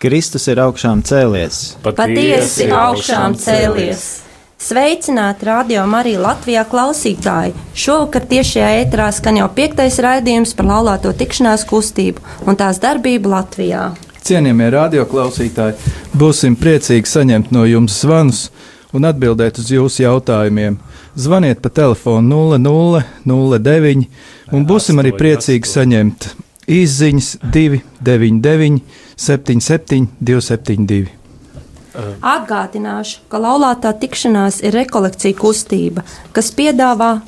Kristus ir augšām cēlies. Patiesi augšām cēlies. Sveicināti radio Marija Latvijā klausītāji! Šovakar tiešajā ēterā skan jau piektais raidījums par laulāto tikšanās kustību un tās darbību Latvijā. Cienījamie radioklausītāji, būsim priecīgi saņemt no jums zvanus un atbildēt uz jūsu jautājumiem. Zvaniet pa telefonu 0009 un būsim arī priecīgi saņemt izziņas 299 77 272. Atgādināšu, ka laulātā tikšanās ir rekolekcija kustība, kas piedāvā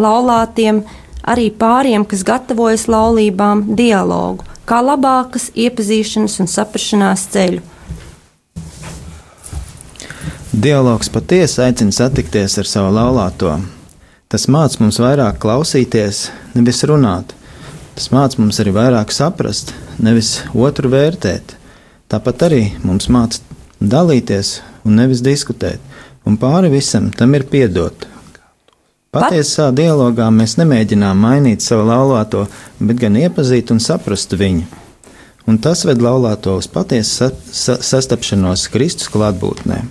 laulātiem, arī pāriem, kas gatavojas laulībām, dialogu, kā labākas iepazīšanas un saprašanās ceļu. Dialogs patiesi aicina satikties ar savu laulāto. Tas māca mums vairāk klausīties, nevis runāt. Tas māca mums arī vairāk saprast, nevis otru vērtēt. Tāpat arī mums māca dalīties un nevis diskutēt, un pāri visam tam ir piedot. Patiesā dialogā mēs nemēģinām mainīt savu laulāto, bet gan iepazīt un saprast viņu. Un tas ved laulāto uz patiesu sa sa sastapšanos Kristus klātbūtnē.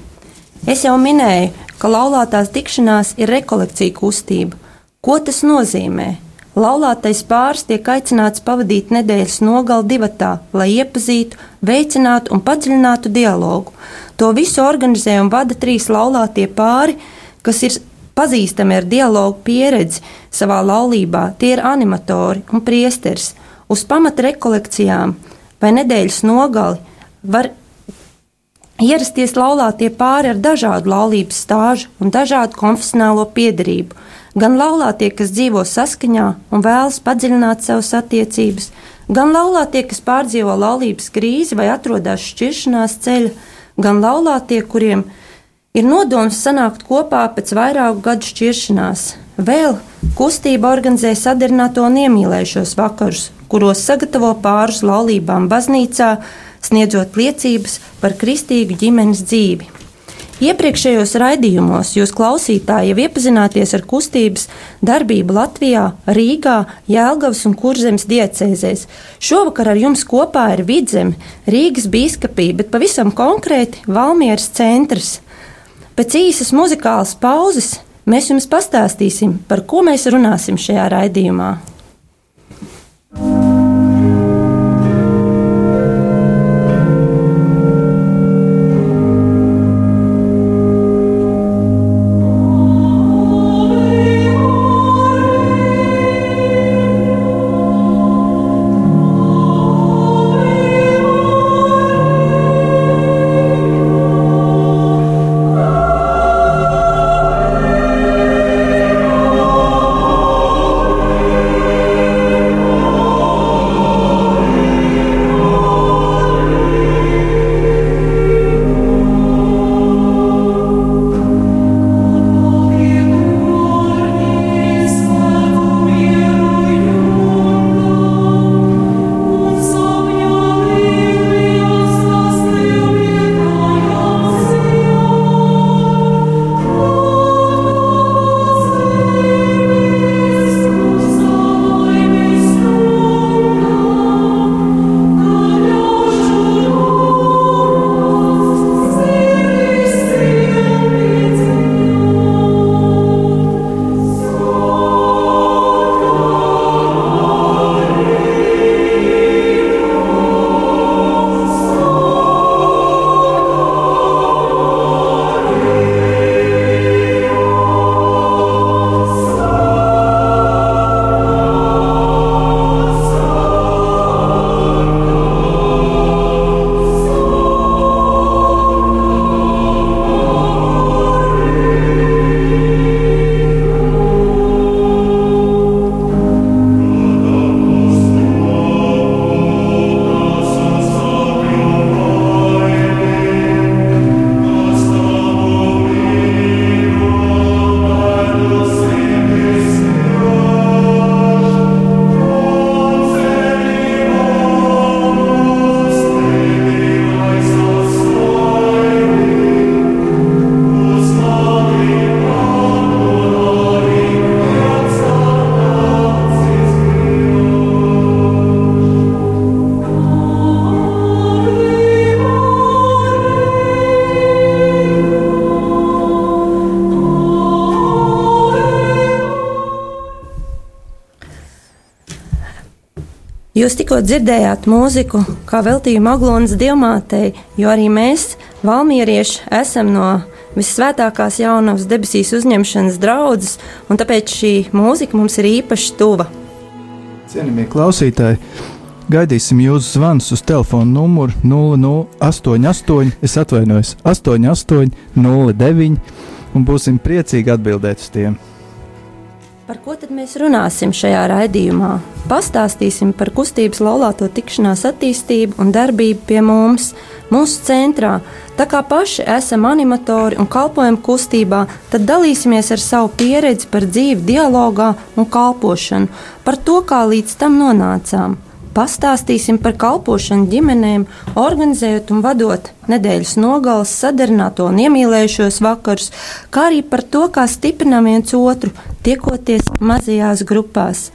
Es jau minēju, ka laulātās tikšanās ir rekolekcija kustība. Ko tas nozīmē? Laulātais pāris tiek aicināts pavadīt nedēļas nogali divatā, lai iepazītu, veicinātu un padziļinātu dialogu. To visu organizē un vada trīs laulātie pāri, kas ir pazīstami ar dialogu pieredzi savā laulībā. Tie ir animatori un priesteris. Uz pamata rekolekcijām vai nedēļas nogali var ierasties laulātie pāri ar dažādu laulības stāžu un dažādu konfesionālo piedarību gan laulātie, kas dzīvo saskaņā un vēlas padziļināt savas attiecības, gan laulātie, kas pārdzīvo laulības krīzi vai atrodas šķiršanās ceļa, gan laulātie, kuriem ir nodoms sanākt kopā pēc vairāku gadu šķiršanās. Vēl kustība organizē sadarināto un iemīlējušos vakarus, kuros sagatavo pārus laulībām baznīcā, sniedzot liecības par kristīgu ģimenes dzīvi. Iepriekšējos raidījumos jūs klausītāji jau iepazināties ar kustības darbību Latvijā, Rīgā, Jēlgavas un Kurzemes diecēzēs. Šovakar ar jums kopā ir Vidzeme, Rīgas biskupija, bet pavisam konkrēti Valmieras centrs. Pēc īsas muzikālas pauzes mēs jums pastāstīsim, par ko mēs runāsim šajā raidījumā. Jūs tikko dzirdējāt mūziku, kā veltījumu Aglonas diamātei, jo arī mēs, valmierieši, esam no visvētākās jaunavas debesīs uzņemšanas draudzes, un tāpēc šī mūzika mums ir īpaši tuva. Cienījamie klausītāji, gaidīsim jūsu zvanus uz telefona numuru 0088, es atvainojos, 8809, un būsim priecīgi atbildēt uz tiem. Mēs runāsim šajā raidījumā? Pastāstīsim par kustības laulāto tikšanās attīstību un darbību pie mums, mūsu centrā. Tā kā paši esam animatori un kalpojam kustībā, tad dalīsimies ar savu pieredzi par dzīvi, dialogā un kalpošanu, par to, kā līdz tam nonācām. Pastāstīsim par kalpošanu ģimenēm, organizējot un vadot nedēļas nogalas, sadarināto un iemīlējušos vakarus, kā arī par to, kā stiprinām viens otru, tiekoties mazajās grupās.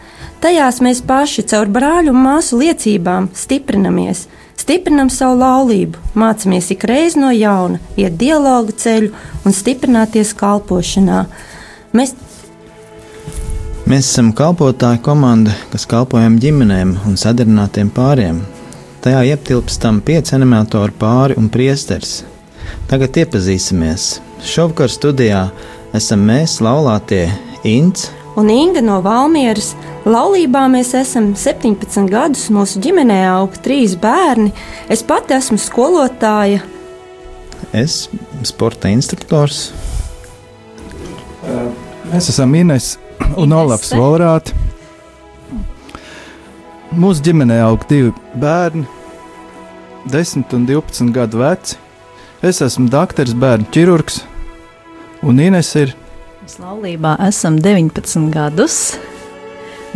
Tajās mēs paši caur brāļu un māsu liecībām stiprinamies, stiprinam savu laulību, mācāmies ik reiz no jauna, iet dialogu ceļu un stiprināties kalpošanā. Mēs Mēs esam kalpotāju komanda, kas kalpojam ģimenēm un sadarbinātiem pāriem. Tajā ietilpstam pieci animatori pāri un priesteris. Tagad iepazīsimies. Šovakar studijā esam mēs, laulātie Ints un Inga no Valmieras. Laulībā mēs esam 17 gadus, mūsu ģimenē aug trīs bērni. Es pati esmu skolotāja. Es esmu sporta instruktors. Mēs esam Ines un Olafs Volrāts. Mūsu ģimenē aug divi bērni, 10 un 12 gadu veci. Es esmu doktors, bērnu ķirurgs, un Ines ir. Mēs laulībā esam 19 gadus,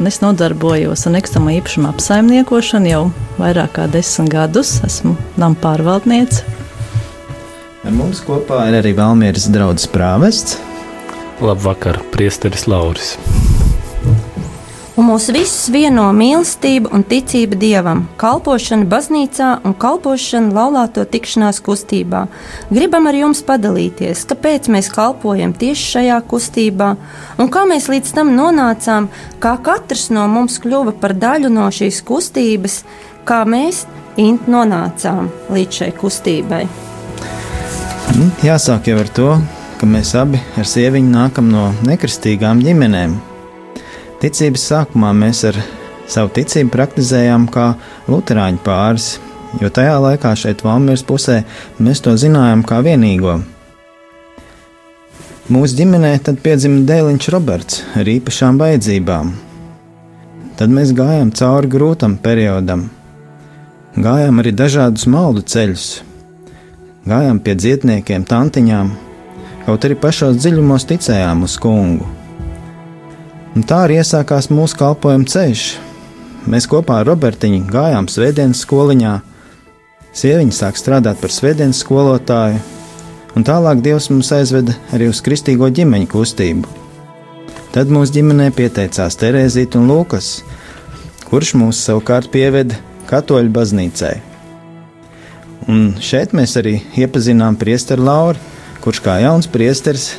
un es nodarbojos ar nekustamo īpašumu apsaimniekošanu jau vairāk kā 10 gadus. Esmu nama pārvaldniece. Ar mums kopā ir arī Valmieras draugs prāvests. Labvakar, Priesteris Lauris. Un mūs visus vieno mīlestība un ticība dievam, kalpošana baznīcā un kalpošana laulāto tikšanās kustībā. Gribam ar jums padalīties, kāpēc mēs kalpojam tieši šajā kustībā un kā mēs līdz tam nonācām, kā katrs no mums kļuva par daļu no šīs kustības, kā mēs nonācām līdz šai kustībai. Jāsāk jau ar to, ka mēs abi ar sieviņu nākam no nekristīgām ģimenēm. Ticības sākumā mēs ar savu ticību praktizējām kā luterāņu pāris, jo tajā laikā šeit Valmīras pusē mēs to zinājām kā vienīgo. Mūsu ģimenē tad piedzima dēliņš Roberts ar īpašām vajadzībām. Tad mēs gājām cauri grūtam periodam. Gājām arī dažādus maldu ceļus, gājām pie dzietniekiem, tantiņām, kaut arī pašos dziļumos ticējām uz kungu. Un tā arī iesākās mūsu kalpošanas ceļš. Mēs kopā ar Robertiņu gājām svētdienas skoliņā, sieviņa sāk strādāt par svētdienas skolotāju, un tālāk Dievs mums aizveda arī uz kristīgo ģimeņu kustību. Tad mūsu ģimenē pieteicās Terēzīt un Lūkas, kurš mūs savukārt pieveda katoļu baznīcai. Un šeit mēs arī iepazinām priesteru Lauru, kurš kā jauns priesteris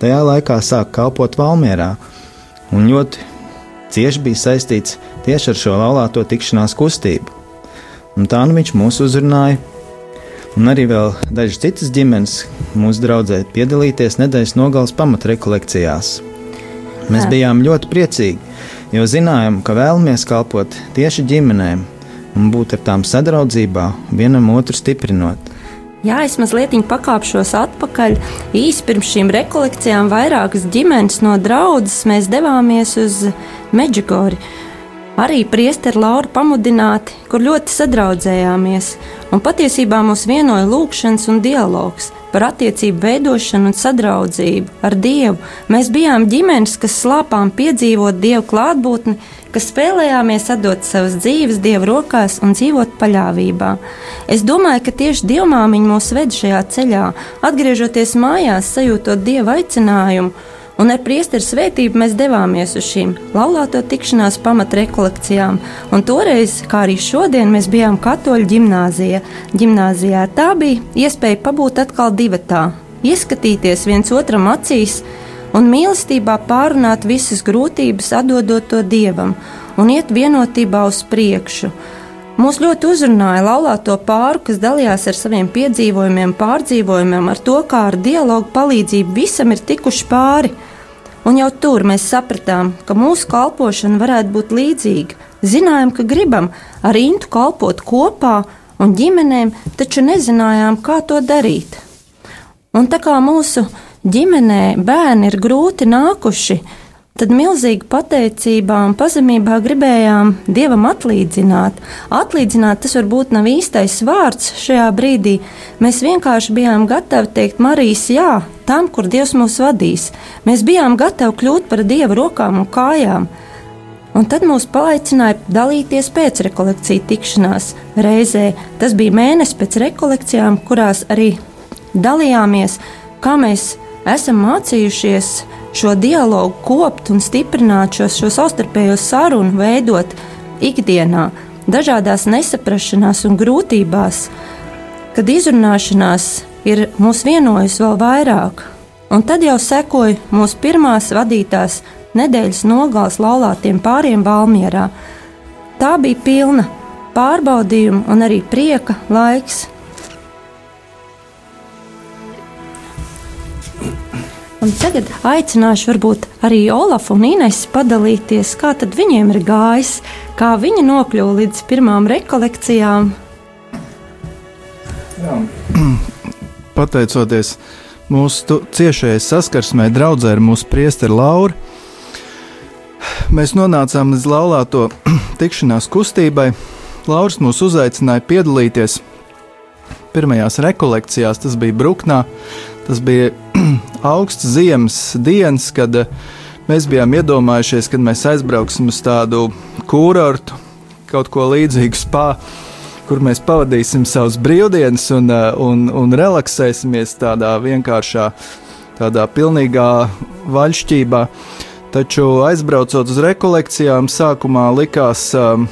tajā laikā sāk kalpot Valmjerā un ļoti cieši bija saistīts tieši ar šo laulāto tikšanās kustību. Un tā nu viņš mūs uzrunāja, un arī vēl dažas citas ģimenes mūsu draudzē piedalīties nedēļas nogales pamatrekolekcijās. Mēs bijām ļoti priecīgi, jo zinājām, ka vēlamies kalpot tieši ģimenēm un būt ar tām sadraudzībā, vienam otru stiprinot. Jā, es mazliet pakāpšos atpakaļ. Īsi pirms šīm rekolekcijām vairākas ģimenes no draudzes mēs devāmies uz Meģigori. Arī priesteri Laura pamudināti, kur ļoti sadraudzējāmies, un patiesībā mūs vienoja lūkšanas un dialogs par attiecību veidošanu un sadraudzību ar Dievu. Mēs bijām ģimenes, kas slāpām piedzīvot Dievu klātbūtni, kas spēlējāmies atdot savas dzīves Dieva rokās un dzīvot paļāvībā. Es domāju, ka tieši Dievmāmiņa mūs ved šajā ceļā, atgriežoties mājās, sajūtot Dieva aicinājumu. Un ar priesteru svētību mēs devāmies uz šīm laulāto tikšanās pamatrekolekcijām, un toreiz, kā arī šodien, mēs bijām katoļu ģimnāzija. Ģimnāzijā tā bija iespēja pabūt atkal divatā, ieskatīties viens otram acīs, un mīlestībā pārunāt visas grūtības, atdodot to dievam. un iet vienotībā uz priekšu. Mūs ļoti uzrunāja laulāto pāru, kas dalījās ar saviem piedzīvojumiem, pārdzīvojumiem, ar to, kā ar dialogu palīdzību visam ir tikuši pāri. Un jau tur mēs sapratām, ka mūsu kalpošana varētu būt līdzīga. Zinājām, ka gribam ar Intu kalpot kopā un ģimenēm, taču nezinājām, kā to darīt. Un tā kā mūsu ģimenē bērni ir grūti nākuši, tad milzīgu pateicībā un pazemībā gribējām Dievam atlīdzināt. Atlīdzināt tas varbūt nav īstais vārds šajā brīdī. Mēs vienkārši bijām gatavi teikt Marijas jā tam, kur Dievs mūs vadīs. Mēs bijām gatavi kļūt par Dieva rokām un kājām. Un tad mūs paaicināja dalīties pēc rekolekciju tikšanās reizē. Tas bija mēnesis pēc rekolekcijām, kurās arī dalījāmies, kā mēs esam mācījušies šo dialogu kopt un stiprināt šo, šo savstarpējo sarunu, veidot ikdienā, dažādās nesaprašanās un grūtībās, kad izrunāšanās ir mūs vienojusi vēl vairāk. Un tad jau sekoja mūsu pirmās vadītās nedēļas nogales laulātiem pāriem Valmjerā. Tā bija pilna pārbaudījumu un arī prieka laiks, Un tagad aicināšu varbūt arī Olafu un Inesu padalīties, kā tad viņiem ir gājis, kā viņi nokļuva līdz pirmām rekolekcijām. Jā. Pateicoties mūsu ciešajai saskarsmē, draudzē ar mūsu priesteri Lauru, mēs nonācām līdz laulāto tikšanās kustībai. Lauris mūs uzaicināja piedalīties pirmajās rekolekcijās, tas bija Bruknā. Tas bija augsts ziemas dienas, kad eh, mēs bijām iedomājušies, ka mēs aizbrauksim uz tādu kurortu, kaut ko līdzīgu spā, kur mēs pavadīsim savus brīvdienas un, eh, un, un relaksēsimies tādā vienkāršā, tādā pilnīgā vaļšķībā. Taču aizbraucot uz rekolekcijām, sākumā likās, um,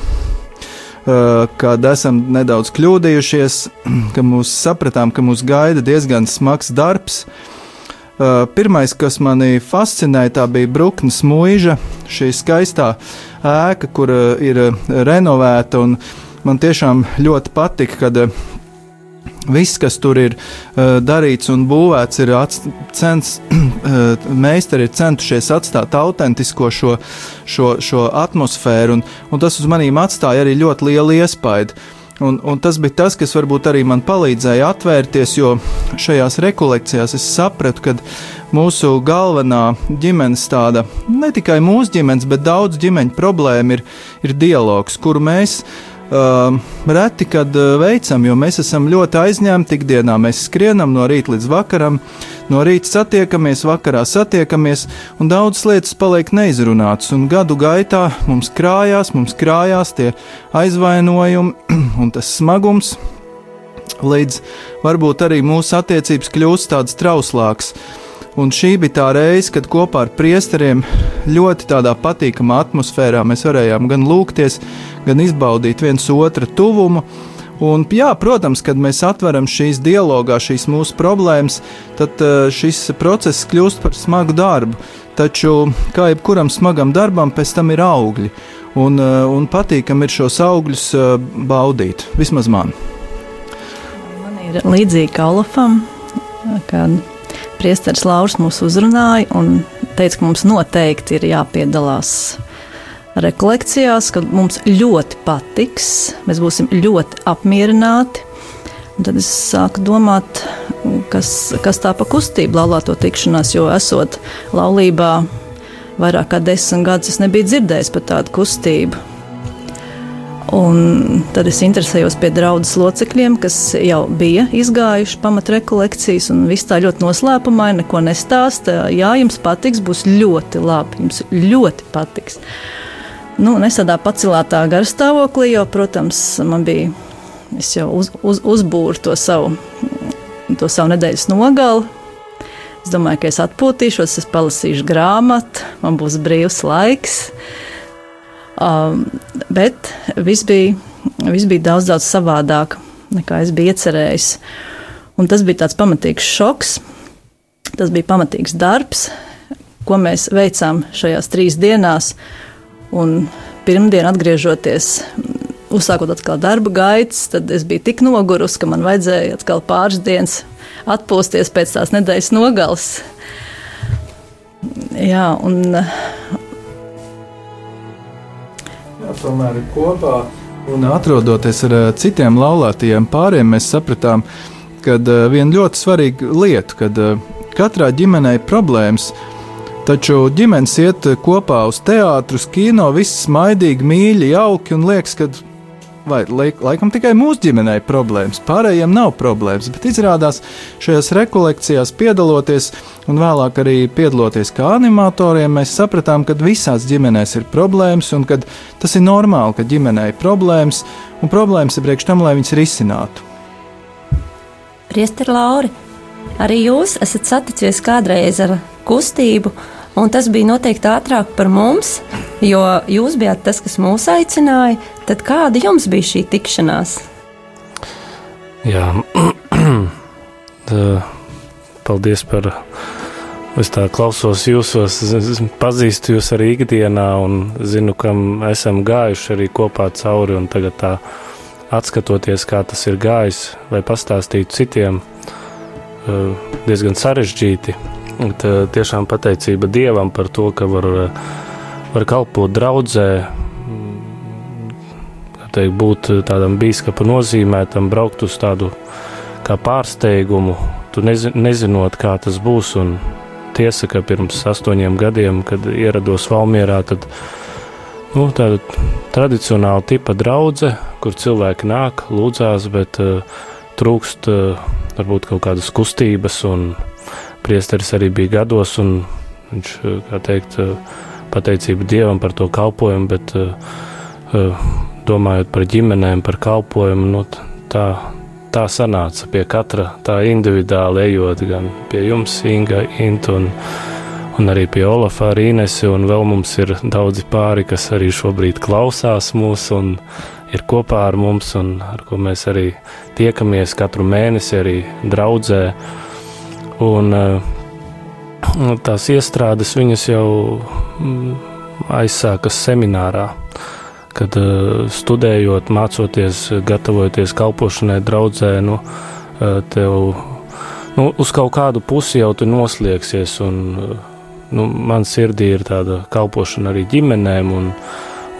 kad esam nedaudz kļūdījušies, ka mūs sapratām, ka mūs gaida diezgan smags darbs. Uh, pirmais, kas manī fascinēja, tā bija Bruknes mūža, šī skaistā ēka, kur uh, ir renovēta. Man tiešām ļoti patika, kad uh, Viss, kas tur ir uh, darīts un būvēts, ir cens, uh, meistari ir centušies atstāt autentisko šo, šo, šo atmosfēru, un, un tas uz maniem atstāja arī ļoti lielu iespaidu. Un, un tas bija tas, kas varbūt arī man palīdzēja atvērties, jo šajās rekolekcijās es sapratu, ka mūsu galvenā ģimenes tāda, ne tikai mūsu ģimenes, bet daudz ģimeņu problēma ir, ir dialogs, kuru mēs Uh, reti, kad uh, veicam, jo mēs esam ļoti aizņemti ikdienā. Mēs skrienam no rīta līdz vakaram, no rīta satiekamies, vakarā satiekamies, un daudzas lietas paliek neizrunātas. Un gadu gaitā mums krājās, mums krājās tie aizvainojumi un tas smagums, līdz varbūt arī mūsu attiecības kļūst tādas trauslākas. Un šī bija tā reize, kad kopā ar priesteriem ļoti tādā patīkamā atmosfērā mēs varējām gan lūgties, gan izbaudīt viens otra tuvumu. Un, jā, protams, kad mēs atveram šīs dialogā, šīs mūsu problēmas, tad uh, šis process kļūst par smagu darbu. Taču, kā jebkuram smagam darbam, pēc tam ir augļi. Un, uh, un patīkam ir šos augļus uh, baudīt. Vismaz man. Man ir līdzīgi kā Olafam, kad Priesteris Lauris mūs uzrunāja un teica, ka mums noteikti ir jāpiedalās rekolekcijās, ka mums ļoti patiks, mēs būsim ļoti apmierināti. Un tad es sāku domāt, kas, kas tā pa kustību laulāto tikšanās, jo esot laulībā vairāk kā desmit gadus, es nebiju dzirdējis par tādu kustību. Un tad es interesējos pie draudzes locekļiem, kas jau bija izgājuši pamatrekolekcijas, un viss tā ļoti noslēpumaini, neko nestāsta. Jā, jums patiks, būs ļoti labi, jums ļoti patiks. Nu, es tādā paceltā garstāvoklī, jo, protams, man bija, jau uz, uz, uzbūru to savu, to savu nedēļas nogali. Es domāju, ka es atpūtīšos, es palasīšu grāmatu, man būs brīvs laiks. Um, bet viss bija, viss bija daudz, daudz savādāk nekā es biju iecerējis. Un tas bija tāds pamatīgs šoks, tas bija pamatīgs darbs, ko mēs veicām šajās trīs dienās. Un pirmdien atgriežoties. Uzsākot atkal darba gaitas, tad es biju tik nogurusi, ka man vajadzēja atkal pāris dienas atpūsties pēc tās nedēļas nogales. Jā, un Tomēr kopā. Un atrodoties ar citiem laulātajiem pāriem, mēs sapratām, ka viena ļoti svarīga lieta, kad uh, katrā ģimenē ir problēmas, taču ģimenes iet kopā uz teātrus, kino, viss smaidīgi, mīļi, jauki un liekas, ka vai laik, laikam tikai mūsu ģimenei problēmas, pārējiem nav problēmas. Bet izrādās šajās rekolekcijās piedaloties un vēlāk arī piedaloties kā animatoriem, mēs sapratām, ka visās ģimenēs ir problēmas un ka tas ir normāli, ka ģimenei ir problēmas un problēmas ir priekš tam, lai viņas risinātu. Priester Lauri, arī jūs esat saticies kādreiz ar kustību, un tas bija noteikti ātrāk par mums, jo jūs bijāt tas, kas mūs aicināja. Tad kāda jums bija šī tikšanās? Jā, paldies par. Es tā klausos jūsos, pazīstu jūs arī ikdienā, un zinu, kam esam gājuši arī kopā cauri. Tagad, tā, atskatoties, kā tas ir gājis, lai pastāstītu citiem, diezgan sarežģīti. Tā, tiešām pateicība Dievam par to, ka var, var kalpot draudzē, teikt, būt tādam biskupa nozīmētam, braukt uz tādu kā pārsteigumu, tu nezin, nezinot, kā tas būs. Un tiesa, ka pirms astoņiem gadiem, kad ierados Valmierā, tad nu, tāda tradicionāla tipa draudzene, kur cilvēki nāk, lūdzās, bet uh, trūkst uh, varbūt kaut kādas kustības, un priesteris arī bija gados, un viņš, kā teikt, uh, pateicība Dievam par to kalpojumu, bet uh, domājot par ģimenēm, par kalpojumu, nu, tā, tā sanāca pie katra tā individuāli ejot, gan pie jums, Inga, Intu un, un arī pie Olafa ar Inesi, un vēl mums ir daudzi pāri, kas arī šobrīd klausās mūs un ir kopā ar mums, un ar ko mēs arī tiekamies katru mēnesi arī draudzē. Un, uh, tās iestrādes viņas jau mm, aizsākas seminārā kad uh, studējot, mācoties, gatavojoties kalpošanai, draudzē, nu, uh, tev nu, uz kaut kādu pusi jau tu noslēgsies. Un, nu, man sirdī ir tāda kalpošana arī ģimenēm. Un,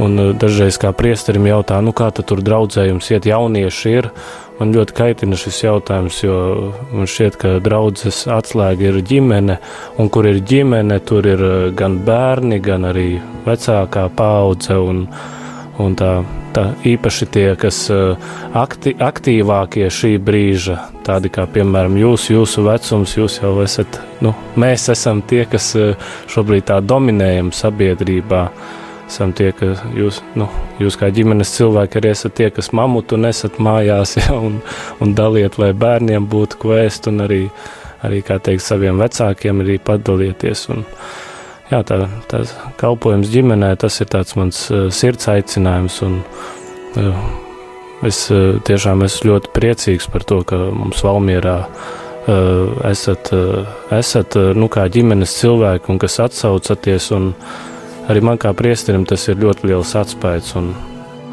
un dažreiz kā priesterim jautā, nu, kā tur draudzējums iet, jaunieši ir. Man ļoti kaitina šis jautājums, jo man šķiet, ka draudzes atslēga ir ģimene, un kur ir ģimene, tur ir gan bērni, gan arī vecākā paudze. Un, Un tā, tā īpaši tie, kas eh, akti, aktīvākie šī brīža, tādi kā piemēram jūs, jūsu vecums, jūs jau esat, nu, mēs esam tie, kas eh, šobrīd tā dominējam sabiedrībā. Esam tie, ka jūs, nu, jūs kā ģimenes cilvēki arī esat tie, kas mamutu nesat mājās ja, un, un daliet, lai bērniem būtu ko ēst un arī, arī kā teikt, saviem vecākiem arī padalieties. Un, uh, jā, tā, tā kalpojums ģimenē, tas ir tāds mans uh, sirds aicinājums. Un, uh, es uh, tiešām esmu ļoti priecīgs par to, ka mums Valmierā uh, esat, uh, esat uh, nu, kā ģimenes cilvēki un kas atsaucaties. Un arī man kā priesterim tas ir ļoti liels atspējas.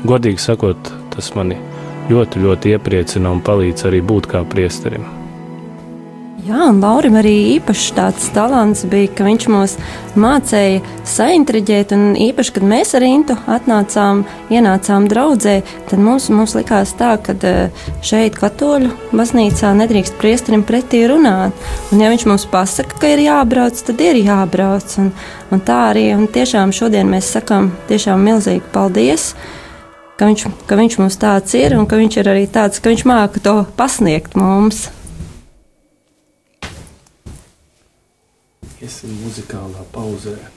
Godīgi sakot, tas mani ļoti, ļoti iepriecina un palīdz arī būt kā priesterim. Jā, un Laurim arī īpašs tāds talants bija, ka viņš mūs mācīja saintriģēt, un īpaši, kad mēs ar Intu atnācām, ienācām draudzē, tad mums, mums likās tā, ka eh, šeit katoļu baznīcā nedrīkst priesterim pretī runāt, un ja viņš mums pasaka, ka ir jābrauc, tad ir jābrauc, un, un tā arī, un tiešām šodien mēs sakam tiešām milzīgi paldies, ka viņš, ka viņš mums tāds ir, un ka viņš ir arī tāds, ka viņš māka to pasniegt mums. Esse musical a Pausa é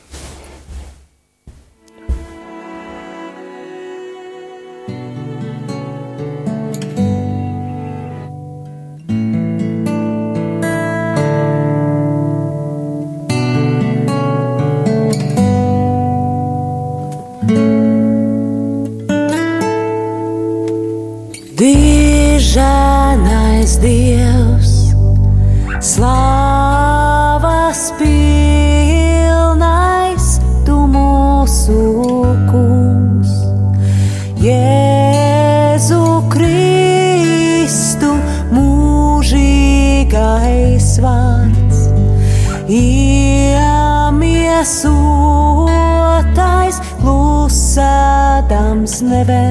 heaven.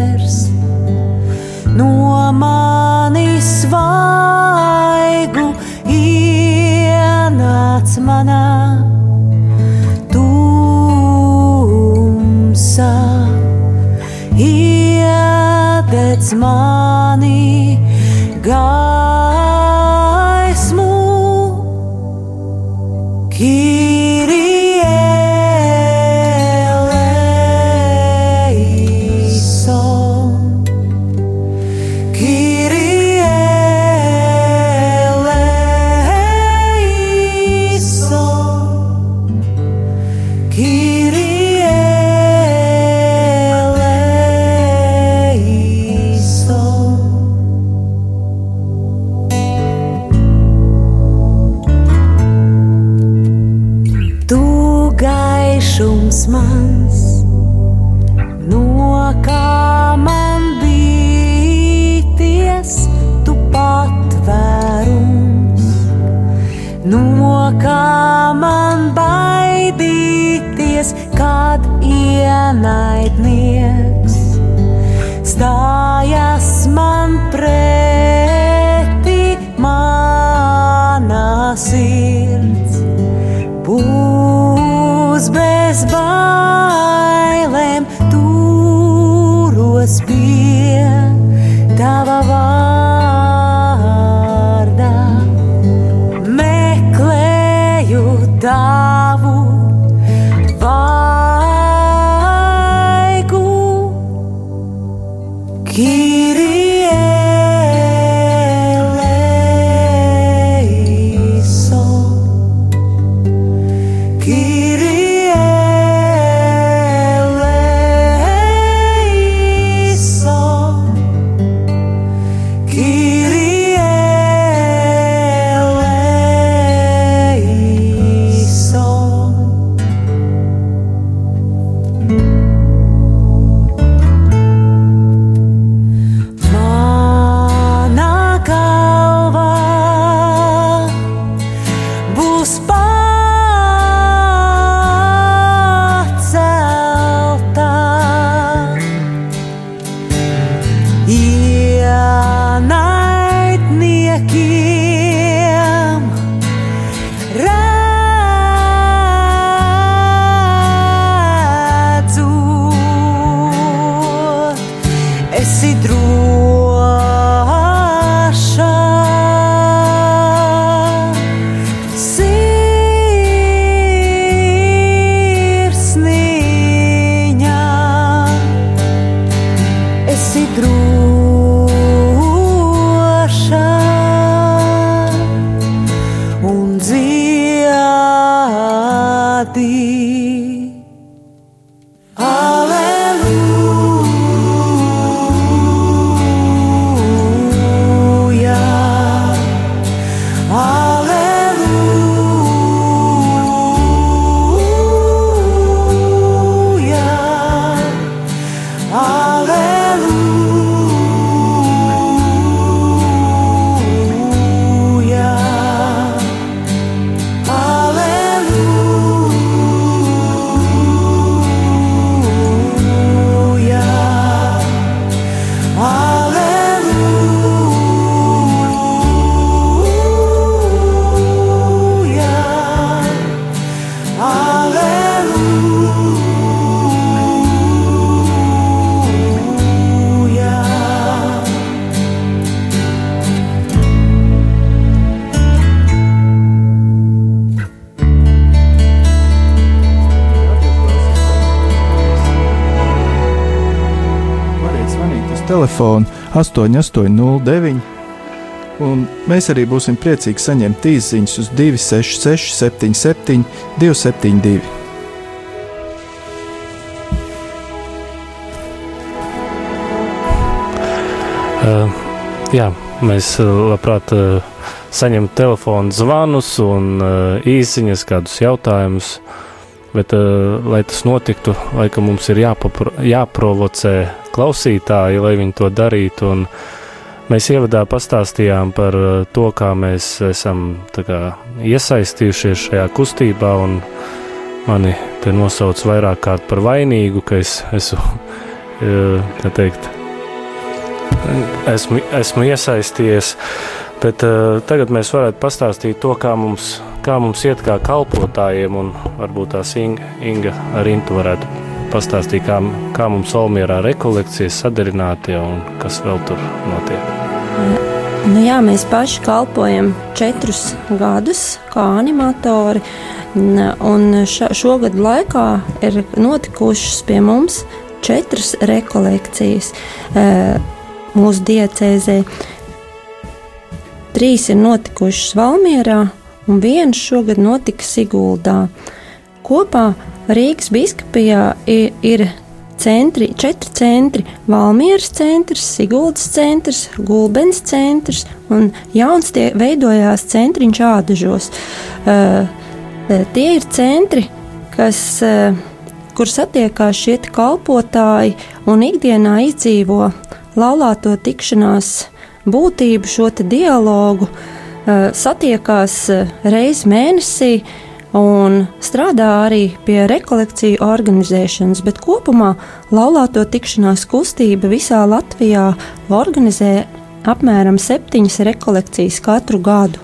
telefonu 8809. Un mēs arī būsim priecīgi saņemt īsiņas uz 266, 77, 272. Uh, jā, mēs eh, labprāt eh, uh, saņemam telefonu zvanus un uh, īsiņas, kādus jautājumus. Bet, uh, lai tas notiktu, laikam mums ir jāpapro, jāprovocē klausītāji, lai viņi to darītu. Un mēs ievadā pastāstījām par uh, to, kā mēs esam kā, iesaistījušies šajā kustībā. Mani te nosauc vairāk kārt par vainīgu, ka es esmu, uh, tā teikt, esmu, esmu iesaistījies. Bet, uh, tagad mēs varētu pastāstīt to, kā mums, kā mums iet kā kalpotājiem, un varbūt tās Inga, Inga ar Intu varētu pastāstīt, kā, kā mums Olmierā rekolekcijas sadarinātie un kas vēl tur notiek. Nu jā, mēs paši kalpojam četrus gadus kā animatori. Un šogad laikā ir notikušas pie mums četras rekolekcijas mūsu diecēzē. Trīs ir notikušas Valmierā, un viena šogad notika Siguldā. Kopā Rīgas biskupijā ir, centri, četri centri - Valmieras centrs, Siguldas centrs, Gulbens centrs un jauns tie veidojās centriņš ādažos. Uh, tie ir centri, kas, uh, kur satiekās šie kalpotāji un ikdienā izdzīvo laulāto tikšanās būtību, šo dialogu, uh, satiekās reizi mēnesī un strādā arī pie rekolekciju organizēšanas, bet kopumā laulāto tikšanās kustība visā Latvijā organizē apmēram septiņas rekolekcijas katru gadu.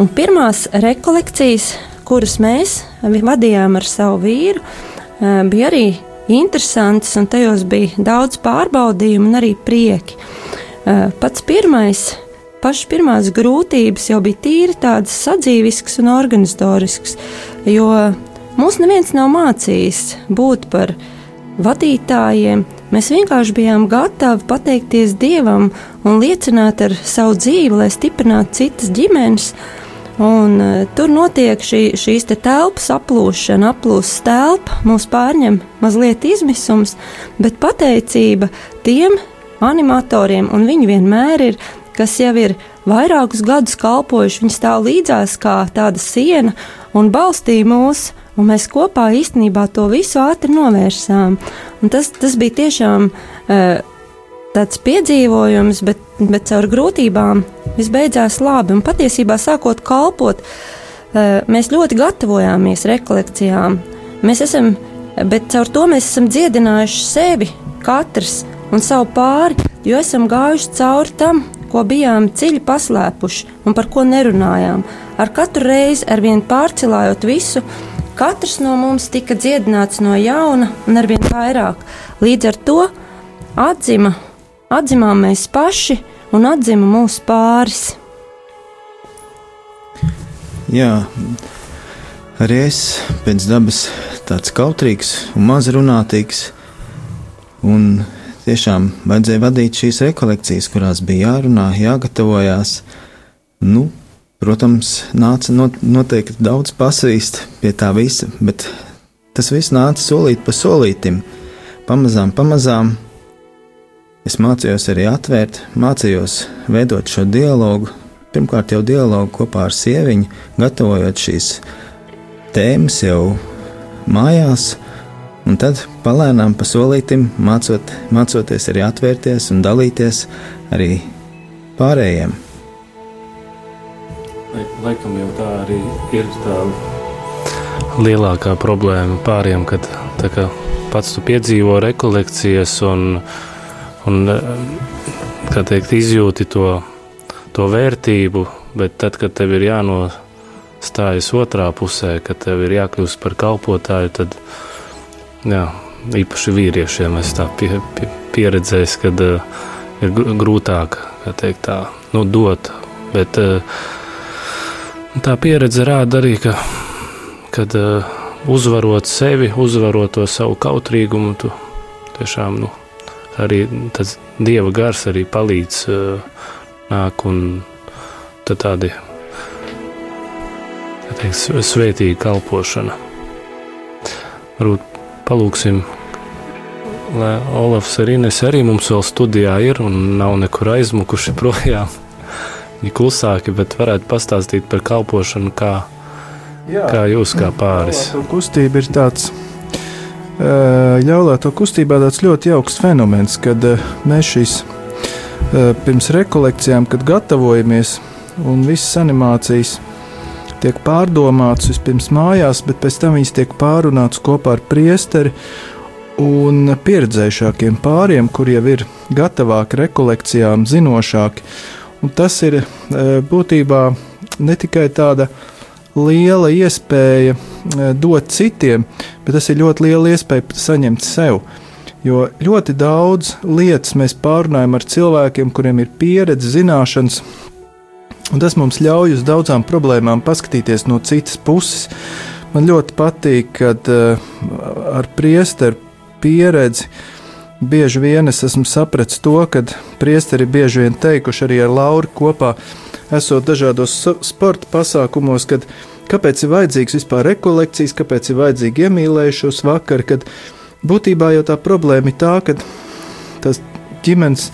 Un pirmās rekolekcijas, kuras mēs vadījām ar savu vīru, eh, bija arī interesantas, un tajos bija daudz pārbaudījumu un arī prieki. Eh, pats pirmais pašas pirmās grūtības jau bija tīri tādas sadzīviskas un organizatoriskas, jo mūs neviens nav mācījis būt par vadītājiem. Mēs vienkārši bijām gatavi pateikties Dievam un liecināt ar savu dzīvi, lai stiprinātu citas ģimenes. Un, uh, tur notiek šī, šīs te telpas aplūšana, aplūst telpa, mūs pārņem mazliet izmisums, bet pateicība tiem animatoriem, un viņi vienmēr ir kas jau ir vairākus gadus kalpojuši. Viņi stāv līdzās kā tāda siena un balstīja mūs, un mēs kopā īstenībā to visu ātri novērsām. Un tas, tas bija tiešām uh, tāds piedzīvojums, bet, bet caur grūtībām viss beidzās labi. Un patiesībā sākot kalpot, uh, mēs ļoti gatavojāmies rekolekcijām. Mēs esam, bet caur to mēs esam dziedinājuši sevi, katrs un savu pāri, jo esam gājuši cauri tam, ko bijām dziļi paslēpuši un par ko nerunājām. Ar katru reizi, ar vien pārcilājot visu, katrs no mums tika dziedināts no jauna un ar vien vairāk. Līdz ar to atzima, atzimām mēs paši un atzima mūsu pāris. Jā, arī es pēc dabas tāds kautrīgs un mazrunātīgs. Un tiešām vajadzēja vadīt šīs rekolekcijas, kurās bija jārunā, jāgatavojās. Nu, protams, nāca not, noteikti daudz pasvīst pie tā visa, bet tas viss nāca solīt pa solītim. Pamazām, pamazām es mācījos arī atvērt, mācījos veidot šo dialogu. Pirmkārt, jau dialogu kopā ar sieviņu, gatavojot šīs tēmas jau mājās, Un tad palēnām pa solītim mācot, mācoties arī atvērties un dalīties arī pārējiem. Laikam jau tā arī ir tā lielākā problēma pāriem, kad kā, pats tu piedzīvo rekolekcijas un, un teikt, izjūti to, to vērtību, bet tad, kad tev ir jānostājas otrā pusē, kad tev ir jākļūst par kalpotāju, tad jā, īpaši vīriešiem es tā pie, pie, pieredzējis, kad uh, ir grūtāk teikt, tā, nu, dot. Bet uh, tā pieredze rāda arī, ka kad, uh, uzvarot sevi, uzvarot to savu kautrīgumu, tu tiešām nu, arī tas dieva gars arī palīdz uh, nāk un tādi teikt, svētīga kalpošana. Varbūt palūksim, lai Olafs ar Ines arī mums vēl studijā ir un nav nekur aizmukuši projām. Viņi klusāki, bet varētu pastāstīt par kalpošanu, kā, Jā, kā jūs kā pāris. Kustība ir tāds ļaulāto kustībā tāds ļoti jauks fenomens, kad mēs šīs pirms rekolekcijām, kad gatavojamies un visas animācijas tiek pārdomātas vispirms mājās, bet pēc tam viņas tiek pārunātas kopā ar priesteri un pieredzējušākiem pāriem, kur jau ir gatavāki rekolekcijām, zinošāki. Un tas ir būtībā ne tikai tāda liela iespēja dot citiem, bet tas ir ļoti liela iespēja saņemt sev. Jo ļoti daudz lietas mēs pārunājam ar cilvēkiem, kuriem ir pieredze, zināšanas, un tas mums ļauj uz daudzām problēmām paskatīties no citas puses. Man ļoti patīk, kad uh, ar priesteru pieredzi bieži vien es esmu sapratis to, ka priesteri bieži vien teikuši arī ar Lauru kopā, esot dažādos sporta pasākumos, kad kāpēc ir vajadzīgs vispār rekolekcijas, kāpēc ir vajadzīgi iemīlējušos vakar, kad būtībā jau tā problēma ir tā, ka tas ģimenes,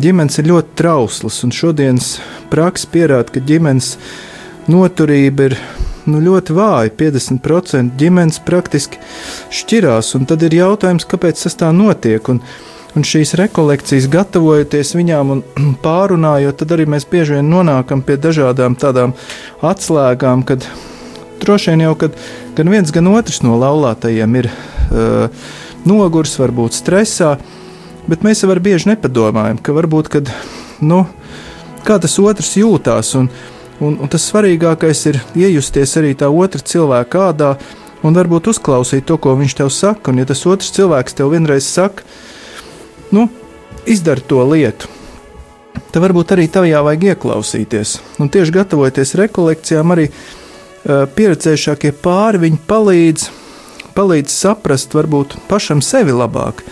ģimenes ir ļoti trauslas, un šodienas praksa pierāda, ka ģimenes noturība ir nu, ļoti vāja. 50% ģimenes praktiski šķirās, un tad ir jautājums, kāpēc tas tā notiek. Un, Un šīs rekolekcijas, gatavojoties viņām un pārunājot, tad arī mēs bieži vien nonākam pie dažādām tādām atslēgām, kad droši vien jau kad gan viens, gan otrs no laulātajiem ir uh, nogurs, varbūt stresā, bet mēs jau bieži nepadomājam, ka varbūt, kad, nu, kā tas otrs jūtās, un, un, un tas svarīgākais ir iejusties arī tā otra cilvēka kādā, un varbūt uzklausīt to, ko viņš tev saka, un ja tas otrs cilvēks tev vienreiz saka, nu, izdara to lietu, tad varbūt arī tajā vajag ieklausīties. Un tieši gatavoties rekolekcijām, arī uh, pieredzējušākie pāri viņi palīdz palīdz saprast varbūt pašam sevi labāk.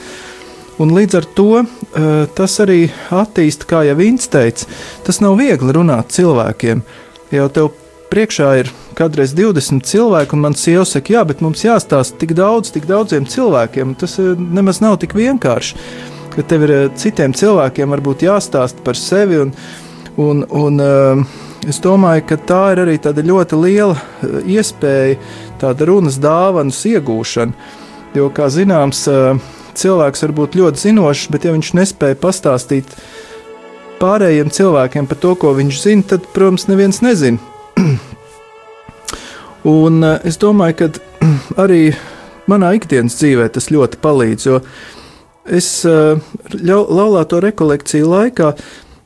Un līdz ar to eh, tas arī attīstīja, kā jau Vīns teica, tas nav viegli runāt cilvēkiem. Jau tev priekšā ir kādreiz 20 cilvēki, un man sieva saka, jā, bet mums jāstāsta tik daudz, tik daudziem cilvēkiem. Tas eh, nemaz nav tik vienkārši. Ka tev ir eh, citiem cilvēkiem varbūt jāstāsta par sevi. Un, un, un, es domāju, ka tā ir arī tāda ļoti liela iespēja tāda runas dāvanas iegūšana. Jo, kā zināms, cilvēks var būt ļoti zinošs, bet ja viņš nespēja pastāstīt pārējiem cilvēkiem par to, ko viņš zina, tad, protams, neviens nezina. Un es domāju, ka arī manā ikdienas dzīvē tas ļoti palīdz, jo es laulāto rekolekciju laikā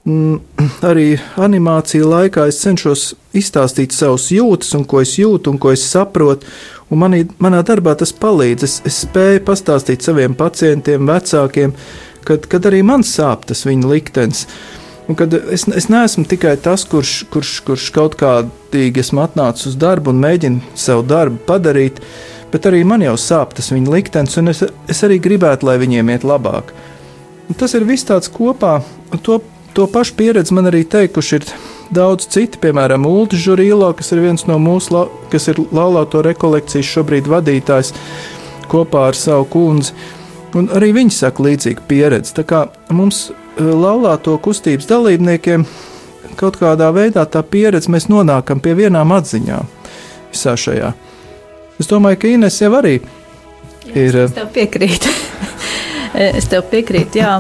arī animācija laikā es cenšos izstāstīt savus jūtas, un ko es jūtu, un ko es saprotu. Un manī, manā darbā tas palīdz. Es, es spēju pastāstīt saviem pacientiem, vecākiem, kad, kad arī man sāp tas viņa liktenis. Un kad es, es neesmu tikai tas, kurš, kurš, kurš kaut kādīgi esmu atnācis uz darbu un mēģinu savu darbu padarīt, bet arī man jau sāp tas viņa liktenis, un es, es arī gribētu, lai viņiem iet labāk. Un tas ir viss tāds kopā, un to To pašu pieredzi man arī teikuši ir daudz citi, piemēram, Ulrichs Žurīlo, kas ir viens no mūsu, kas ir laulāto rekolekcijas šobrīd vadītājs kopā ar savu kundzi. Un arī viņi saka līdzīgu pieredzi. Tā kā mums e, laulāto kustības dalībniekiem kaut kādā veidā tā pieredze mēs nonākam pie vienām atziņām visā šajā. Es domāju, ka Ines jau arī ir. Jā, es tev piekrītu. Es tev piekrītu, jā.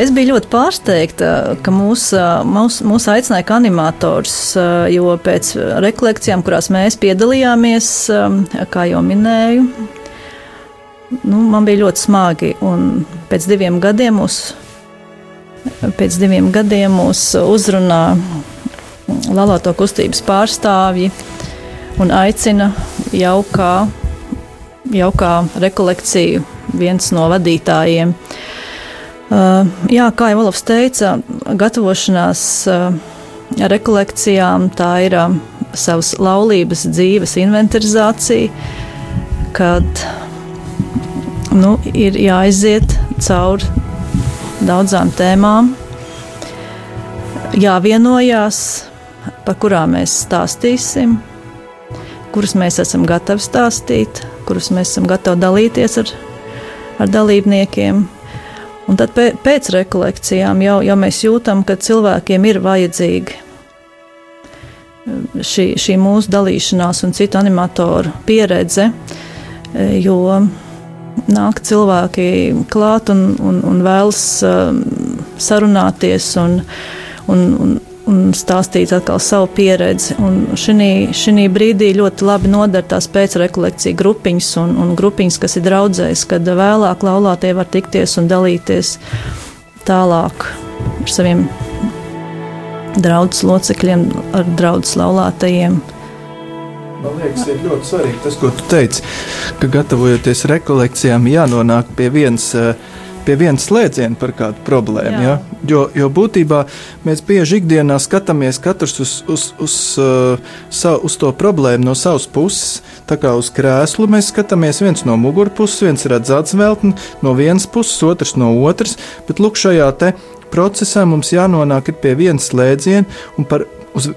Es biju ļoti pārsteigta, ka mūs, mūs, mūs aicināja kā animators, jo pēc rekolekcijām, kurās mēs piedalījāmies, kā jau minēju, nu, man bija ļoti smagi. Pēc diviem gadiem mūs, pēc diviem gadiem mūs uzrunā Lalāto kustības pārstāvji un aicina jau kā, jau kā rekolekciju viens no vadītājiem. Uh, jā, kā jau Olofs teica, gatavošanās uh, rekolekcijām tā ir uh, savas laulības dzīves inventarizācija, kad nu, ir jāiziet cauri daudzām tēmām, jāvienojās, par kurām mēs stāstīsim, kuras mēs esam gatavi stāstīt, kuras mēs esam gatavi dalīties ar ar dalībniekiem. Un tad pēc rekolekcijām jau, jau mēs jūtam, ka cilvēkiem ir vajadzīga šī, šī mūsu dalīšanās un citu animatoru pieredze, jo nāk cilvēki klāt un, un, un vēlas um, sarunāties un, un, un, un stāstīt atkal savu pieredzi. Šī brīdī ļoti labi noder tās pēcrekolekcija grupiņas un, un grupiņas, kas ir draudzēs, kad vēlāk laulātie var tikties un dalīties tālāk ar saviem draudzes locekļiem, ar draudzes laulātajiem. Man liekas, ir ļoti svarīgi tas, ko tu teici, ka gatavojoties rekolekcijām, jānonāk pie vienas. Pie viena slēdziena par kādu problēmu. Ja? Jo, jo būtībā mēs bieži ikdienā skatāmies katrs uz, uz, uz, uh, savu, uz to problēmu no savas puses. Tā kā uz krēslu mēs skatāmies viens no mugurpuses, viens redz atsveltni no vienas puses, otrs no otras. Bet lūk, šajā procesā mums jānonāk pie viena slēdziena un par, uz,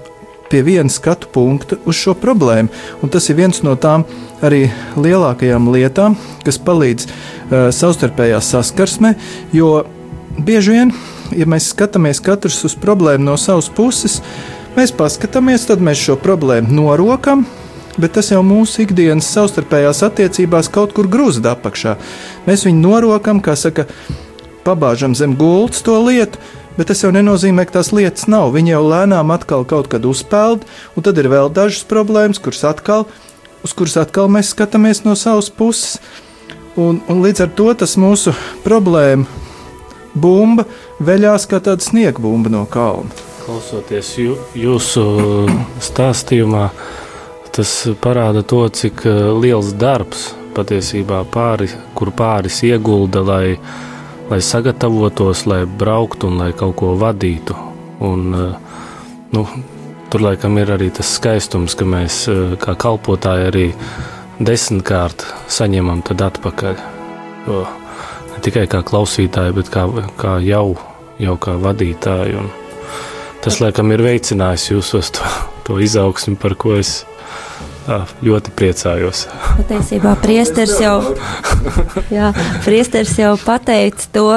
pie viena skatu punkta uz šo problēmu. Un tas ir viens no tām arī lielākajām lietām, kas palīdz uh, savstarpējā saskarsmē, jo bieži vien, ja mēs skatāmies katrs uz problēmu no savas puses, mēs paskatāmies, tad mēs šo problēmu norokam. Bet tas jau mūsu ikdienas savstarpējās attiecībās kaut kur grūzda apakšā. Mēs viņu norokam, kā saka, pabāžam zem gultas to lietu, bet tas jau nenozīmē, ka tās lietas nav. Viņi jau lēnām atkal kaut kad uzpeld, un tad ir vēl dažas problēmas, kuras atkal, uz kuras atkal mēs skatāmies no savas puses. Un, un līdz ar to tas mūsu problēma bumba veļās kā tāda sniega bumba no kalna. Klausoties jū, jūsu stāstījumā, tas parāda to, cik eh, liels darbs patiesībā pāri, kur pāris iegulda, lai lai sagatavotos, lai brauktu un lai kaut ko vadītu. Un, eh, nu, tur laikam ir arī tas skaistums, ka mēs eh, kā kalpotāji arī desmitkārt saņemam atpakaļ. Jo ne tikai kā klausītāji, bet kā, kā jau, jau kā vadītāji. Un tas laikam ir veicinājis jūsos to, to izaugsmi, par ko es ļoti priecājos. Patiesībā priesteris jau, jā, priesteris jau pateica to,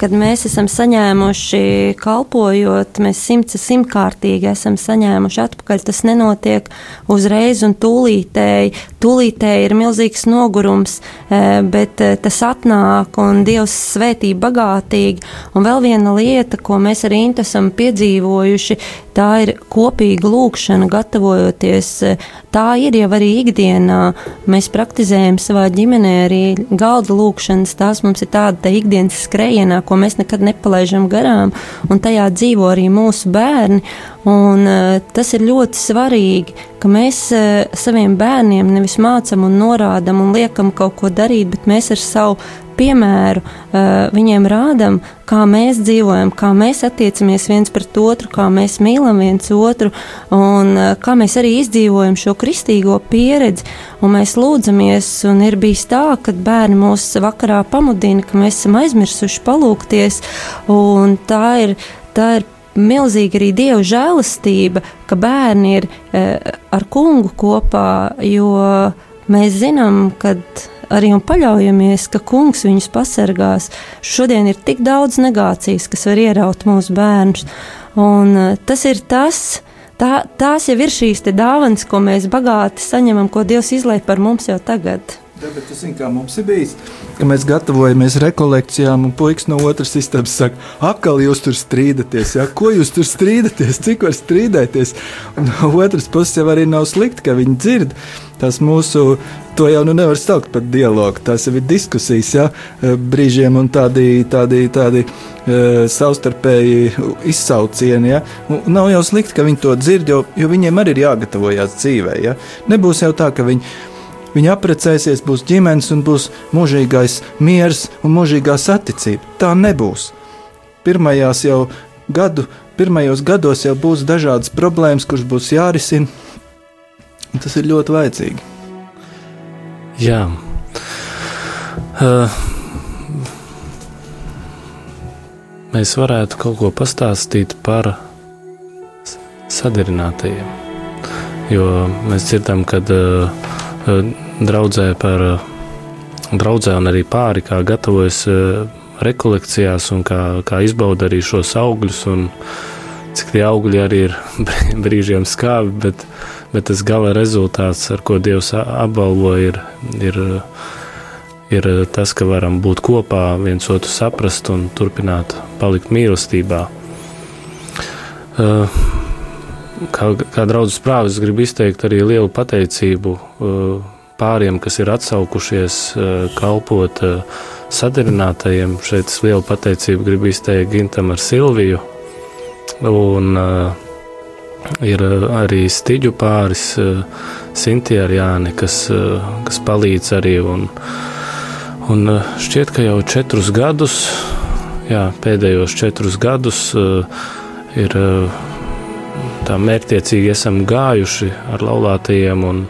kad mēs esam saņēmuši, kalpojot, mēs simts simtkārtīgi esam saņēmuši atpakaļ. Tas nenotiek uzreiz un tūlītēji. Tūlītēji ir milzīgs nogurums, e, bet e, tas atnāk un Dievs svētī bagātīgi. Un vēl viena lieta, ko mēs arī esam piedzīvojuši, tā ir kopīga lūkšana, gatavojoties. E, tā ir jau arī ikdienā. Mēs praktizējam savā ģimenē arī galda lūkšanas. Tās mums ir tāda ikdienas skrejienā, ko mēs nekad nepalaižam garām, un tajā dzīvo arī mūsu bērni. Un, uh, tas ir ļoti svarīgi, ka mēs uh, saviem bērniem nevis mācām un norādām un liekam kaut ko darīt, bet mēs ar savu piemēru uh, viņiem rādām, kā mēs dzīvojam, kā mēs attiecamies viens pret otru, kā mēs mīlam viens otru un uh, kā mēs arī izdzīvojam šo kristīgo pieredzi. Mēs lūdzamies, un ir bijis tā, ka bērni mūs vakarā pamudina, ka mēs esam aizmirsuši palūkties, tā ir. Tā ir milzīga arī dieva žēlastība, ka bērni ir e, ar kungu kopā, jo mēs zinām, ka arī un paļaujamies, ka kungs viņus pasargās. Šodien ir tik daudz negācijas, kas var ieraut mūsu bērnus, un e, tas ir tas. Tā, tās jau ir šīs dāvanas, ko mēs bagāti saņemam, ko Dievs izlaiž par mums jau tagad. Bet tas kā mums ir bijis. Kad mēs gatavojamies rekolekcijām, un puikas no otras istabas saka, akal jūs tur strīdaties. Jā, ko jūs tur strīdaties, cik var strīdēties? Un no otras puses jau arī nav slikti, ka viņi dzird. Tas mūsu, to jau nu nevar saukt par dialogu. Tās jau ir diskusijas, jā, brīžiem un tādi, tādi, tādi uh, savstarpēji izsaucieni. Jā. Un nav jau slikti, ka viņi to dzird, jo, jo viņiem arī ir jāgatavojas dzīvē. Jā. Nebūs jau tā, ka viņi Viņi apprecēsies, būs ģimenes un būs mūžīgais miers un mūžīgā saticība. Tā nebūs. Pirmajās jau gadu, pirmajos gados jau būs dažādas problēmas, kuras būs jārisina. Tas ir ļoti vajadzīgi. Jā. Uh, mēs varētu kaut ko pastāstīt par sadarinātajiem. Jo mēs dzirdam, ka uh, draudzē par draudzē un arī pāri, kā gatavojas eh, rekolekcijās un kā, kā izbauda arī šos augļus. Cik tie augļi arī ir brīžiem skābi, bet, bet tas gala rezultāts, ar ko Dievs apbalvo, ir, ir, ir eh, tas, ka varam būt kopā, viens otru saprast un turpināt palikt mīlestībā. Eh, kā, kā draudzes prāvis, gribu izteikt arī lielu pateicību pāriem, kas ir atsaukušies kalpot sadarinātajiem. Šeit es lielu pateicību gribu izteikt Gintam ar Silviju. Un, uh, Ir arī stiģu pāris, Sintīna ar Jāni, kas, kas palīdz arī. Un, un šķiet, ka jau četrus gadus, jā, pēdējos četrus gadus ir tā mērķtiecīgi esam gājuši ar laulātajiem un,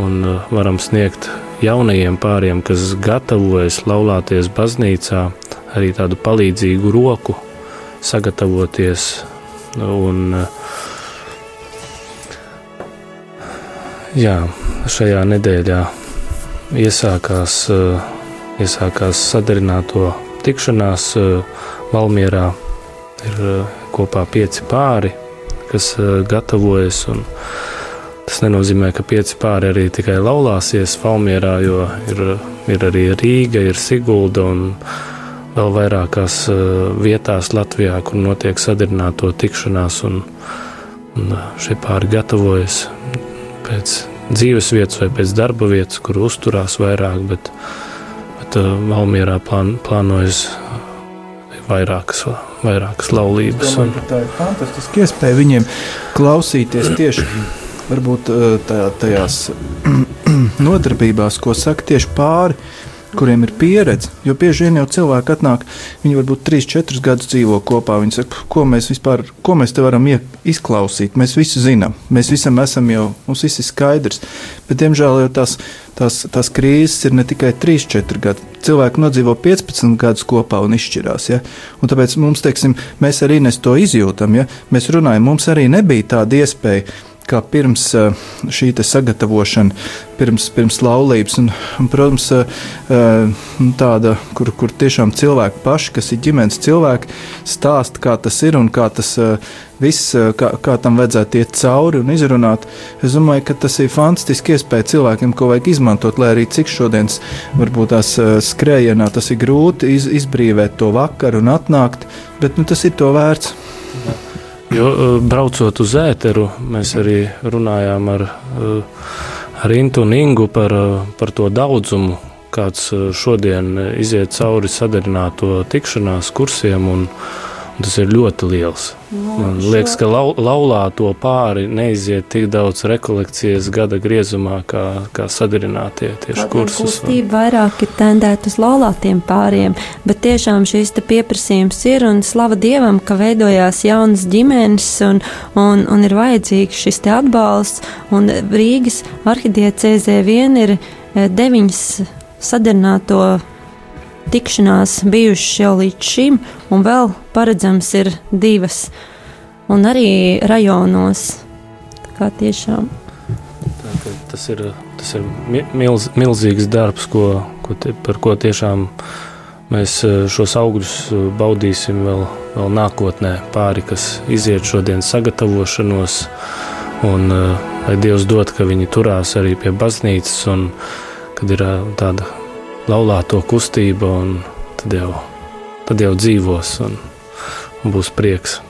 un varam sniegt jaunajiem pāriem, kas gatavojas laulāties baznīcā, arī tādu palīdzīgu roku sagatavoties. Un, uh, Jā, šajā nedēļā iesākās, eh, iesākās sadarināto tikšanās Valmierā. Ir kopā pieci pāri, kas gatavojas. Tas nenozīmē, ka pieci pāri arī tikai laulāsies Valmierā, jo ir, ir arī Rīga, ir Sigulda un vēl vairākās vietās Latvijā, kur notiek sadarināto tikšanās. Un, un šie pāri gatavojas pēc dzīves vietas vai pēc darba vietas, kur uzturās vairāk, bet, bet uh, Valmierā plān, plānojas vairākas, vairākas laulības. Domāju, tā ir fantastiska iespēja viņiem klausīties tieši varbūt, uh, tā, tajās nodarbībās, ko saka tieši pāri kuriem ir pieredze. Jo bieži vien jau cilvēki atnāk, viņi varbūt 3, 4 gadus dzīvo kopā. Viņi saka, ko mēs vispār, ko mēs te varam izklausīt. Mēs visi zinām, mēs visam esam jau, mums viss ir skaidrs. Bet, diemžēl, jau tās, tās, tās krīzes ir ne tikai 3, 4 gadi. Cilvēki nodzīvo 15 gadus kopā un izšķirās. Ja? Un tāpēc mums, teiksim, mēs arī nes to izjūtam. Ja? Mēs runājam, mums arī nebija tāda iespēja kā pirms eh, šī sagatavošana, pirms, pirms laulības. Un, un, protams, eh, eh, tāda, kur, kur tiešām cilvēki paši, kas ir ģimenes cilvēki, stāsta, kā tas ir un kā tas viss, kā, kā tam vajadzētu iet cauri un izrunāt. Es domāju, ka tas ir fantastiski iespēja cilvēkiem, ko vajag izmantot, lai arī cik šodienas varbūt tās skrējienā tas ir grūti iz, izbrīvēt to vakaru un atnākt, bet nu, tas ir to vērts. Jā. Jo eh, braucot uz ēteru, mēs arī runājām ar, eh, ar Intu un Ingu par, eh, par to daudzumu, kāds šodien iziet cauri sadarināto tikšanās kursiem. Un, Tas ir ļoti liels. No, Man liekas, ka lau, laulāto pāri neiziet tik daudz rekolekcijas gada griezumā, kā, kā sadarinātie tieši kursus. Kustība vairāk ir tendēta uz laulātiem pāriem, bet tiešām šīs pieprasījums ir un slava Dievam, ka veidojās jaunas ģimenes un, un, un ir vajadzīgs šis te atbalsts. Un Rīgas arhidiecēzē vien ir eh, deviņas sadarināto tikšanās bijušas jau līdz šim, un vēl paredzams ir divas, un arī rajonos. Kā tiešām. Tā, tas ir, tas ir milz, milzīgs darbs, ko, ko te, par ko tiešām mēs e, šos augļus e, baudīsim vēl, vēl nākotnē. Pāri, kas iziet šodien sagatavošanos, un e, lai Dievs dod, ka viņi turās arī pie baznīcas, un kad ir tāda laulāto kustība, un tad jau, tad jau dzīvos un, un būs prieks.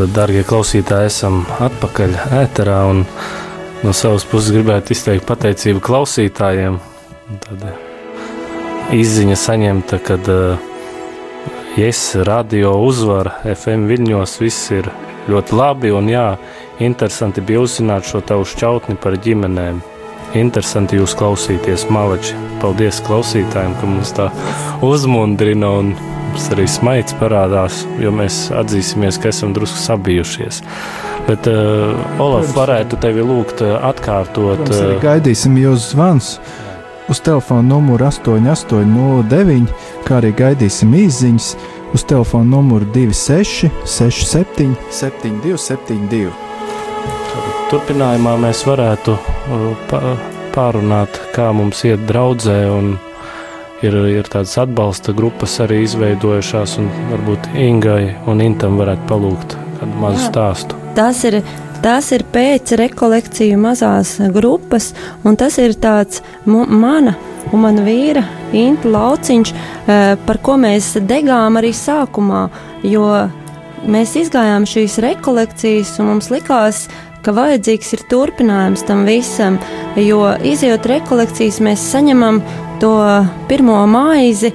Tātad, darbie klausītāji, esam atpakaļ ēterā no savas puses gribētu izteikt pateicību klausītājiem. Tāda izziņa saņemta, kad uh, Yes, radio uzvara FM viļņos, viss ir ļoti labi un jā, interesanti bija uzzināt šo tavu šķautni par ģimenēm. Interesanti jūs klausīties, Malači. Paldies klausītājiem, ka mums tā uzmundrina un mums arī smaids parādās, jo mēs atzīsimies, ka esam drusku sabijušies. Bet, uh, Olaf, varētu tevi lūgt uh, atkārtot. Mēs arī gaidīsim jūsu zvanus uz telefona numuru 8809, kā arī gaidīsim īsiņas uz telefona numuru 26, 67, 7272. Turpinājumā mēs varētu pārunāt, kā mums iet draudzē, un ir, ir tādas atbalsta grupas arī izveidojušās, un varbūt Ingai un Intam varētu palūgt kādu mazu Jā. stāstu. Tas ir Tas ir pēc rekolekciju mazās grupas, un tas ir tāds mana un mana vīra Inta Lauciņš, eh, par ko mēs degām arī sākumā, jo mēs izgājām šīs rekolekcijas, un mums likās, ka vajadzīgs ir turpinājums tam visam, jo izjūt rekolekcijas mēs saņemam to pirmo maizi,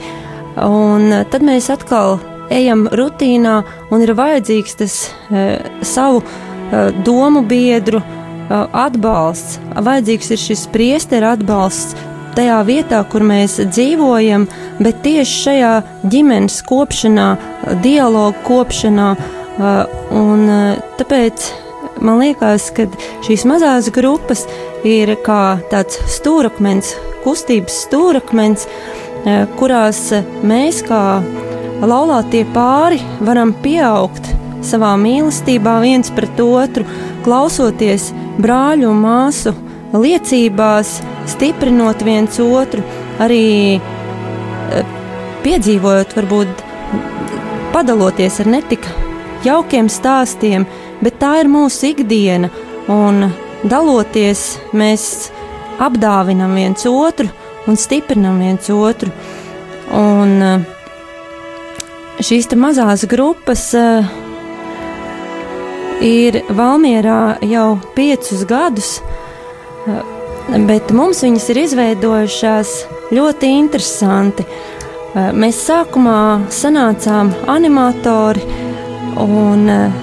un tad mēs atkal ejam rutīnā, un ir vajadzīgs tas e, savu e, domu biedru e, atbalsts. Vajadzīgs ir šis priesteru atbalsts tajā vietā, kur mēs dzīvojam, bet tieši šajā ģimenes kopšanā, dialogu kopšanā. Un tāpēc man liekas, ka šīs mazās grupas ir kā tāds stūrakmens, kustības stūrakmens, kurās mēs kā laulātie pāri varam pieaugt savā mīlestībā viens pret otru, klausoties brāļu un māsu liecībās, stiprinot viens otru, arī eh, piedzīvojot, varbūt padaloties ar netik jaukiem stāstiem, bet tā ir mūsu ikdiena, un daloties mēs apdāvinam viens otru un stiprinam viens otru. Un eh, šīs mazās grupas uh, ir Valmierā jau piecus gadus. Uh, bet mums viņas ir izveidojušās ļoti interesanti. Eh, mēs sākumā sanācām animatori un eh,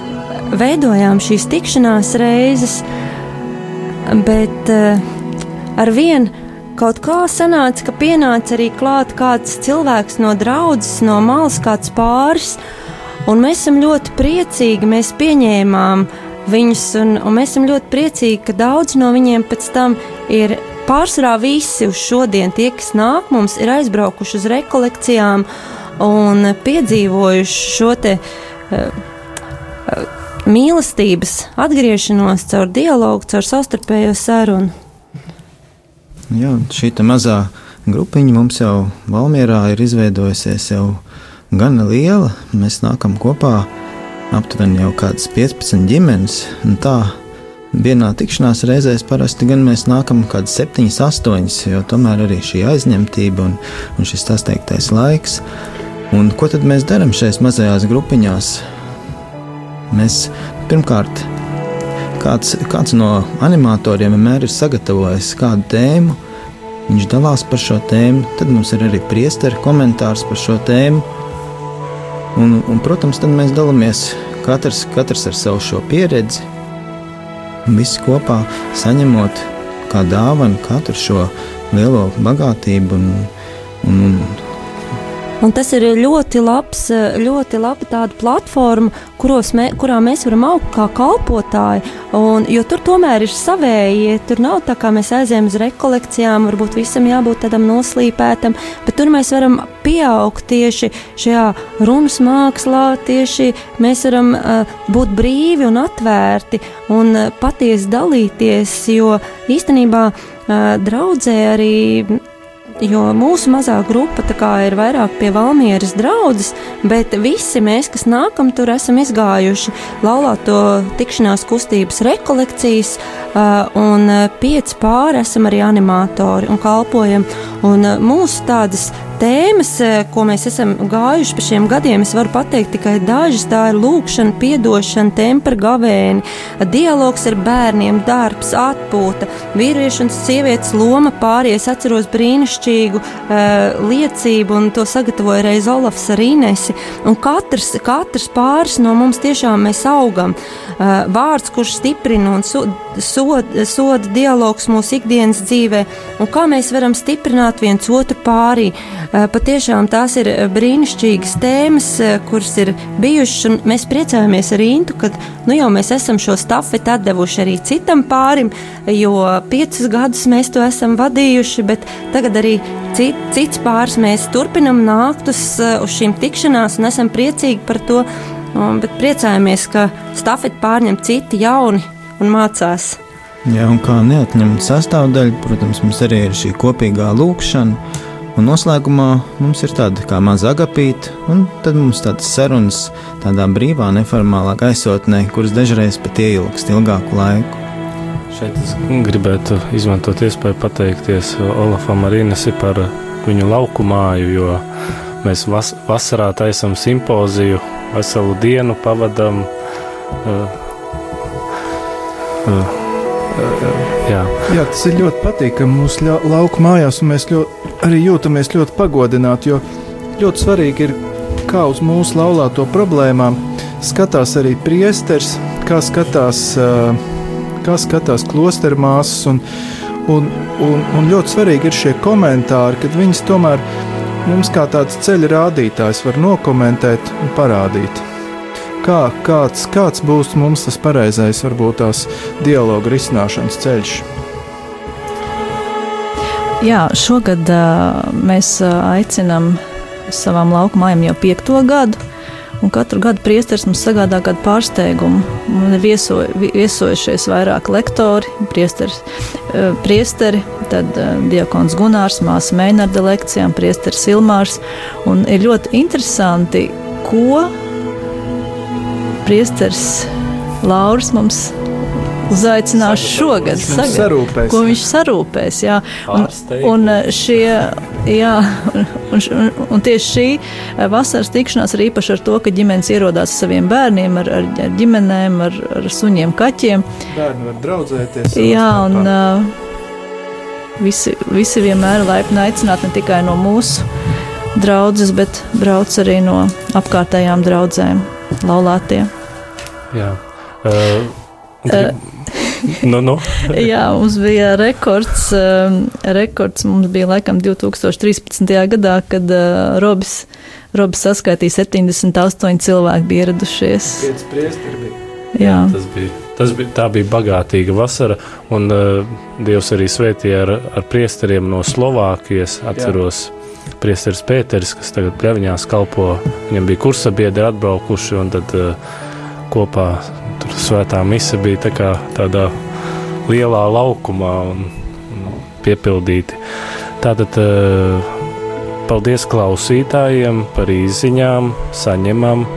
veidojām šīs tikšanās reizes, bet eh, ar vienu kaut kā sanāca, ka pienāca arī klāt kāds cilvēks no draudzes, no malas, kāds pāris, un mēs esam ļoti priecīgi, mēs pieņēmām viņus, un, un mēs esam ļoti priecīgi, ka daudz no viņiem pēc tam ir pārsvarā visi uz šodien, tie, kas nāk, mums ir aizbraukuši uz rekolekcijām un piedzīvojuši šo te uh, uh, mīlestības atgriešanos caur dialogu, caur savstarpējo sarunu. Jā, šī mazā grupiņa mums jau Valmierā ir izveidojusies jau gana liela. Mēs nākam kopā aptuveni jau kādas 15 ģimenes. Tā vienā tikšanās reizē parasti gan mēs nākam kaut kādas 7, 8, jo tomēr arī šī aizņemtība un, un šis sasteigtais laiks. Un ko tad mēs darām šajās mazajās grupiņās? Mēs pirmkārt, kāds, kāds no animatoriem vienmēr ir sagatavojis kādu tēmu, viņš dalās par šo tēmu, tad mums ir arī priesteru komentārs par šo tēmu. Un, un, protams, tad mēs dalāmies katrs, katrs ar savu šo pieredzi. Visi kopā saņemot kā dāvanu katru šo lielo bagātību un, un, un Un tas ir ļoti labs, ļoti laba tāda platforma, mē, kurā mēs varam augt kā kalpotāji. Un, jo tur tomēr ir savēji, tur nav tā kā mēs aizējām uz rekolekcijām, varbūt visam jābūt tādam noslīpētam, bet tur mēs varam pieaugt tieši šajā runas mākslā, tieši mēs varam uh, būt brīvi un atvērti un uh, patiesi dalīties, jo īstenībā uh, draudzē arī jo mūsu mazā grupa ir vairāk pie Valmieras draudzes, bet visi mēs, kas nākam tur, esam izgājuši laulāto tikšanās kustības rekolekcijas, un pieci pāri esam arī animatori un kalpojam. Un mūsu tādas tēmas, uh, ko mēs esam gājuši pa šiem gadiem, es varu pateikt tikai dažas. Tā ir lūkšana, piedošana, tempra gavēni, dialogs ar bērniem, darbs, atpūta, vīriešu un sievietes loma pārējais. Atceros brīnišķīgu uh, liecību, un to sagatavoja reiz Olafs ar Inesi. Un katrs, katrs pāris no mums tiešām mēs augam. Uh, vārds, kurš stiprina un so, soda, soda dialogs mūsu ikdienas dzīvē, un kā mēs varam stiprināt viens otru pārī. Uh, patiešām tās ir brīnišķīgas tēmas, uh, kuras ir bijušas, mēs priecājamies ar Intu, ka nu jau mēs esam šo stafeti atdevuši arī citam pārim, jo piecus gadus mēs to esam vadījuši, bet tagad arī cit, cits pāris mēs turpinam nākt uz, uz šīm tikšanās un esam priecīgi par to. Bet priecājamies, ka stafeti pārņem citi jauni un mācās. Jā, un kā neatņemt sastāvdaļu, protams, mums arī ir šī kopīgā lūkšana. Un noslēgumā mums ir tāda kā maza agapīta, un tad mums tādas sarunas tādā brīvā, neformālā gaisotnē, kuras dažreiz pat ieilgst ilgāku laiku. Šeit es gribētu izmantot iespēju pateikties Olafam Arīnesi par viņu lauku māju, jo mēs vas vasarā taisam simpoziju, veselu dienu pavadam. Uh, uh, Jā. Jā, tas ir ļoti patīkami mūsu lauku mājās, un mēs ļoti, arī jūtamies ļoti pagodināti. Jo ļoti svarīgi ir, kā uz mūsu laulāto problēmām skatās arī priesteris, kā skatās, kā skatās klosteru māsas. Un, un, un, un ļoti svarīgi ir šie komentāri, kad viņas tomēr mums kā tāds ceļa rādītājs var nokomentēt un parādīt kā, kāds, kāds būs mums tas pareizais, varbūt tās dialogu risināšanas ceļš. Jā, šogad uh, mēs aicinām savām lauku mājām jau piekto gadu. Un katru gadu priesteris mums sagādā kādu pārsteigumu. Man ir vieso, viesojušies vairāk lektori, priesteris, priesteri, tad diakons Gunārs, māsa Meinarda lekcijām, priesteris Ilmārs. Un ir ļoti interesanti, ko priesteris Lauris mums uzaicinās šogad. Sarūpēs. Ko viņš sarūpēs? Jā. Un, un eh, šie, jā, un, un, un tieši šī eh, vasaras tikšanās ir īpaši ar to, ka ģimenes ierodās ar saviem bērniem, ar, ar, ar ģimenēm, ar, ar suņiem, kaķiem. Bērni var draudzēties. Jā, un uh, visi, visi vienmēr laipni aicināti ne tikai no mūsu draudzes, bet brauc arī no apkārtējām draudzēm laulātie. Jā. Uh, grib... nu, nu. Jā, mums bija rekords. Uh, rekords mums bija laikam 2013. gadā, kad uh, Robis, Robis saskaitīja 78 cilvēki bija ieradušies. Pieci priesteri bija. Jā. Jā, tas bija. Tas bija, tā bija bagātīga vasara, un uh, Dievs arī svētīja ar, ar priesteriem no Slovākijas. Atceros, Jā Priesteris Pēteris, kas tagad pļaviņās kalpo, viņam bija kursabiedri atbraukuši, un tad uh, kopā tur svētā mise bija tā kā tādā lielā laukumā un, un piepildīti. Tātad uh, paldies klausītājiem par izziņām, saņemam.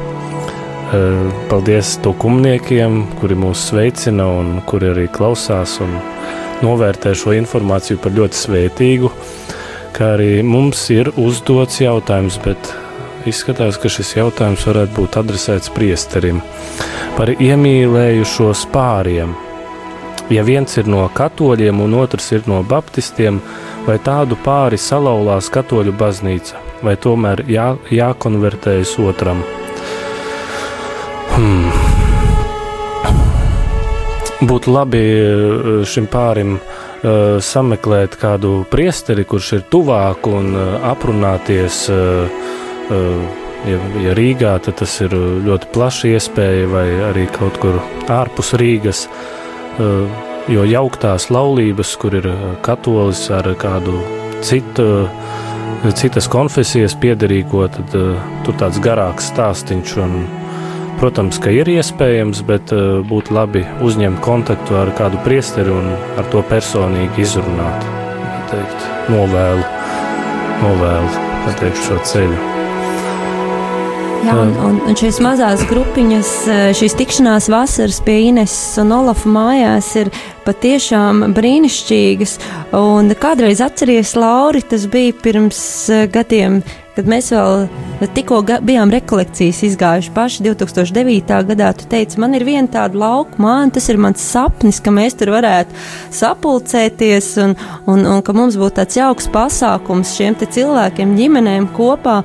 Uh, paldies tukumniekiem, kuri mūs sveicina un kuri arī klausās un novērtē šo informāciju par ļoti svētīgu ka arī mums ir uzdots jautājums, bet izskatās, ka šis jautājums varētu būt adresēts priesterim par iemīlējušos pāriem. Ja viens ir no katoļiem un otrs ir no baptistiem, vai tādu pāri salauzās katoļu baznīca, vai tomēr jā, jākonvertējas otram? Hmm. Būtu labi eh, šim pārim uh, uh, sameklēt kādu priesteri, kurš ir tuvāk un uh, aprunāties. Uh, uh, ja, ja Rīgā, tad tas ir ļoti plaša iespēja, vai arī kaut kur ārpus Rīgas. Jo jauktās laulības, kur ir katolis ar kādu citu, citas konfesijas piederīgo, tad tur tāds garāks stāstīns. Protams, ka ir iespējams, bet uh, būtu labi uzņemt kontaktu ar kādu priesteri un ar to personīgi izrunāt. Teikt, novēlu, novēlu pateikt, šo ceļu. Jā, un, un, un šīs mazās grupiņas, šīs tikšanās vasaras pie Ines un Olafa mājās ir patiešām brīnišķīgas. Un kādreiz atceries, Lauri, tas bija pirms eh, gadiem, kad mēs vēl tikko bijām rekolekcijas izgājuši paši 2009. gadā. Tu teici, man ir viena tāda lauka māja, tas ir mans sapnis, ka mēs tur varētu sapulcēties un, un, un ka mums būtu tāds jauks pasākums šiem cilvēkiem, ģimenēm kopā.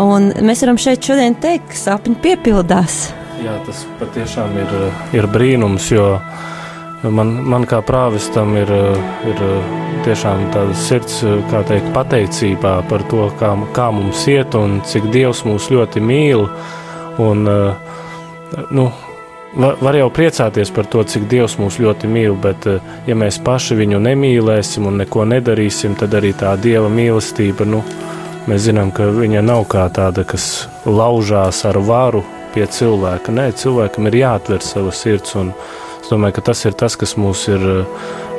Un mēs varam šeit šodien teikt, ka sapņi piepildās. Jā, tas patiešām ir, ir brīnums, jo man, man kā prāvestam ir, ir tiešām tāda sirds, kā teikt, pateicībā par to, kā, kā mums iet un cik Dievs mūs ļoti mīl. Un, nu, var, jau priecāties par to, cik Dievs mūs ļoti mīl, bet ja mēs paši viņu nemīlēsim un neko nedarīsim, tad arī tā Dieva mīlestība, nu, mēs zinām, ka viņa nav kā tāda, kas laužās ar varu pie cilvēka. Nē, cilvēkam ir jāatver sava sirds. Es domāju, ka tas ir tas, kas, ir,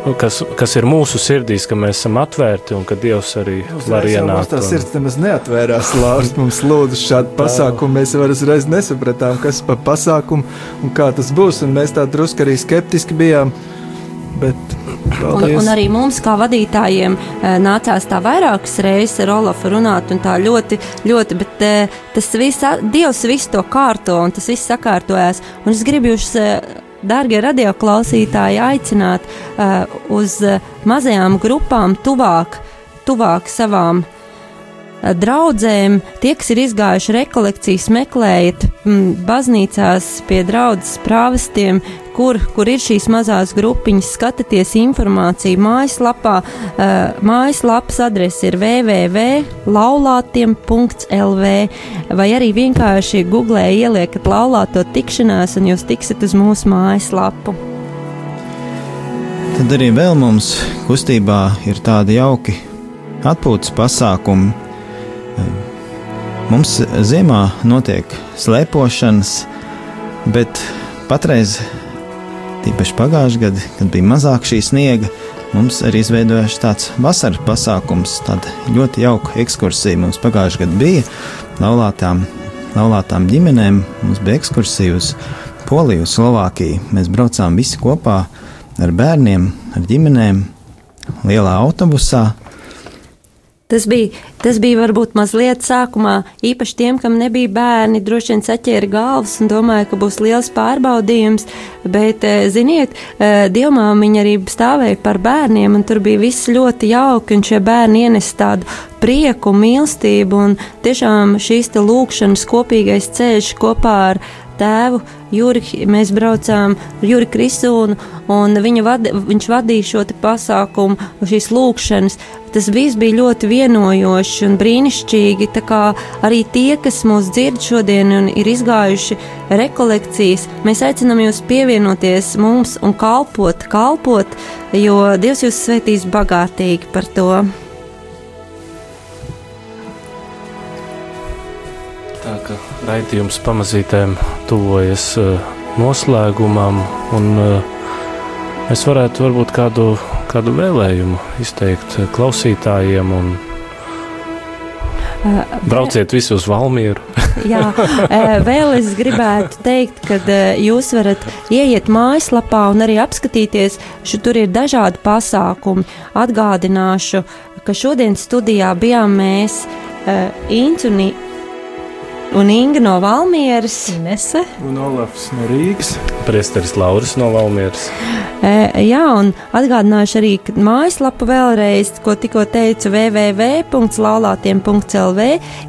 nu, kas, kas ir mūsu sirdīs, ka mēs esam atvērti un ka Dievs arī var ienākt. Tā sirds nemaz neatvērās. Lārs mums lūdza šādu pasākumu. Mēs jau uzreiz nesapratām, kas par pasākumu un kā tas būs. Un mēs tā drusku arī skeptiski bijām. Bet, un, un arī mums, kā vadītājiem, nācās tā vairākas reizes ar Olafu runāt, un tā ļoti, ļoti, bet tas viss, Dievs visu to kārto, un tas viss sakārtojās. Un es gribu jūs, dārgie radioklausītāji, aicināt uh, uz mazajām grupām tuvāk, tuvāk savām draudzēm, tie, kas ir izgājuši rekolekcijas, meklējiet m, baznīcās pie draudzes prāvestiem, kur, kur ir šīs mazās grupiņas, skatieties informāciju mājaslapā. Uh, mājaslapas adrese ir www.laulātiem.lv vai arī vienkārši googlē ieliekat laulāto tikšanās un jūs tiksiet uz mūsu mājaslapu. Tad arī vēl mums kustībā ir tādi jauki atpūtas pasākumi. Mums ziemā notiek slēpošanas, bet patreiz, tīpaši pagājušajā gadā, kad bija mazāk šī sniega, mums arī izveidojuši tāds vasaras pasākums. Tāda ļoti jauka ekskursija mums pagājušajā gadā bija laulātām, laulātām ģimenēm. Mums bija ekskursija uz Poliju, Slovākiju. Mēs braucām visi kopā ar bērniem, ar ģimenēm, lielā autobusā. Tas bija, tas bija varbūt mazliet sākumā, īpaši tiem, kam nebija bērni, droši vien saķēra galvas un domāja, ka būs liels pārbaudījums. Bet, ziniet, dievmāmiņa arī stāvēja par bērniem, un tur bija viss ļoti jauki, un šie bērni ienes tādu prieku, mīlestību, un tiešām šīs te lūkšanas kopīgais ceļš kopā ar tēvu Juri, mēs braucām ar Juri Krisūnu, un vadi, viņš vadīja šo pasākumu, šīs lūkšanas. Tas viss bija ļoti vienojoši un brīnišķīgi. Arī tie, kas mūs dzird šodien un ir izgājuši rekolekcijas, mēs aicinām jūs pievienoties mums un kalpot, kalpot, jo Dievs jūs svētīs bagātīgi par to. Tā kā raidījums pamazītēm tuvojas uh, noslēgumam, un uh, mēs varētu varbūt kādu, kādu vēlējumu izteikt klausītājiem. Un, uh, brauciet visi uz Valmieru. Jā, vēl es gribētu teikt, ka jūs varat ieiet mājaslapā un arī apskatīties, ka tur ir dažādi pasākumi. Atgādināšu, ka šodien studijā bijām mēs, Ints un un Inga no Valmieras. Nese. Un Olafs no Rīgas. Priesteris Lauris no Valmieras. E, jā, un atgādināšu arī mājaslapu vēlreiz, ko tikko teicu, www.laulātiem.lv.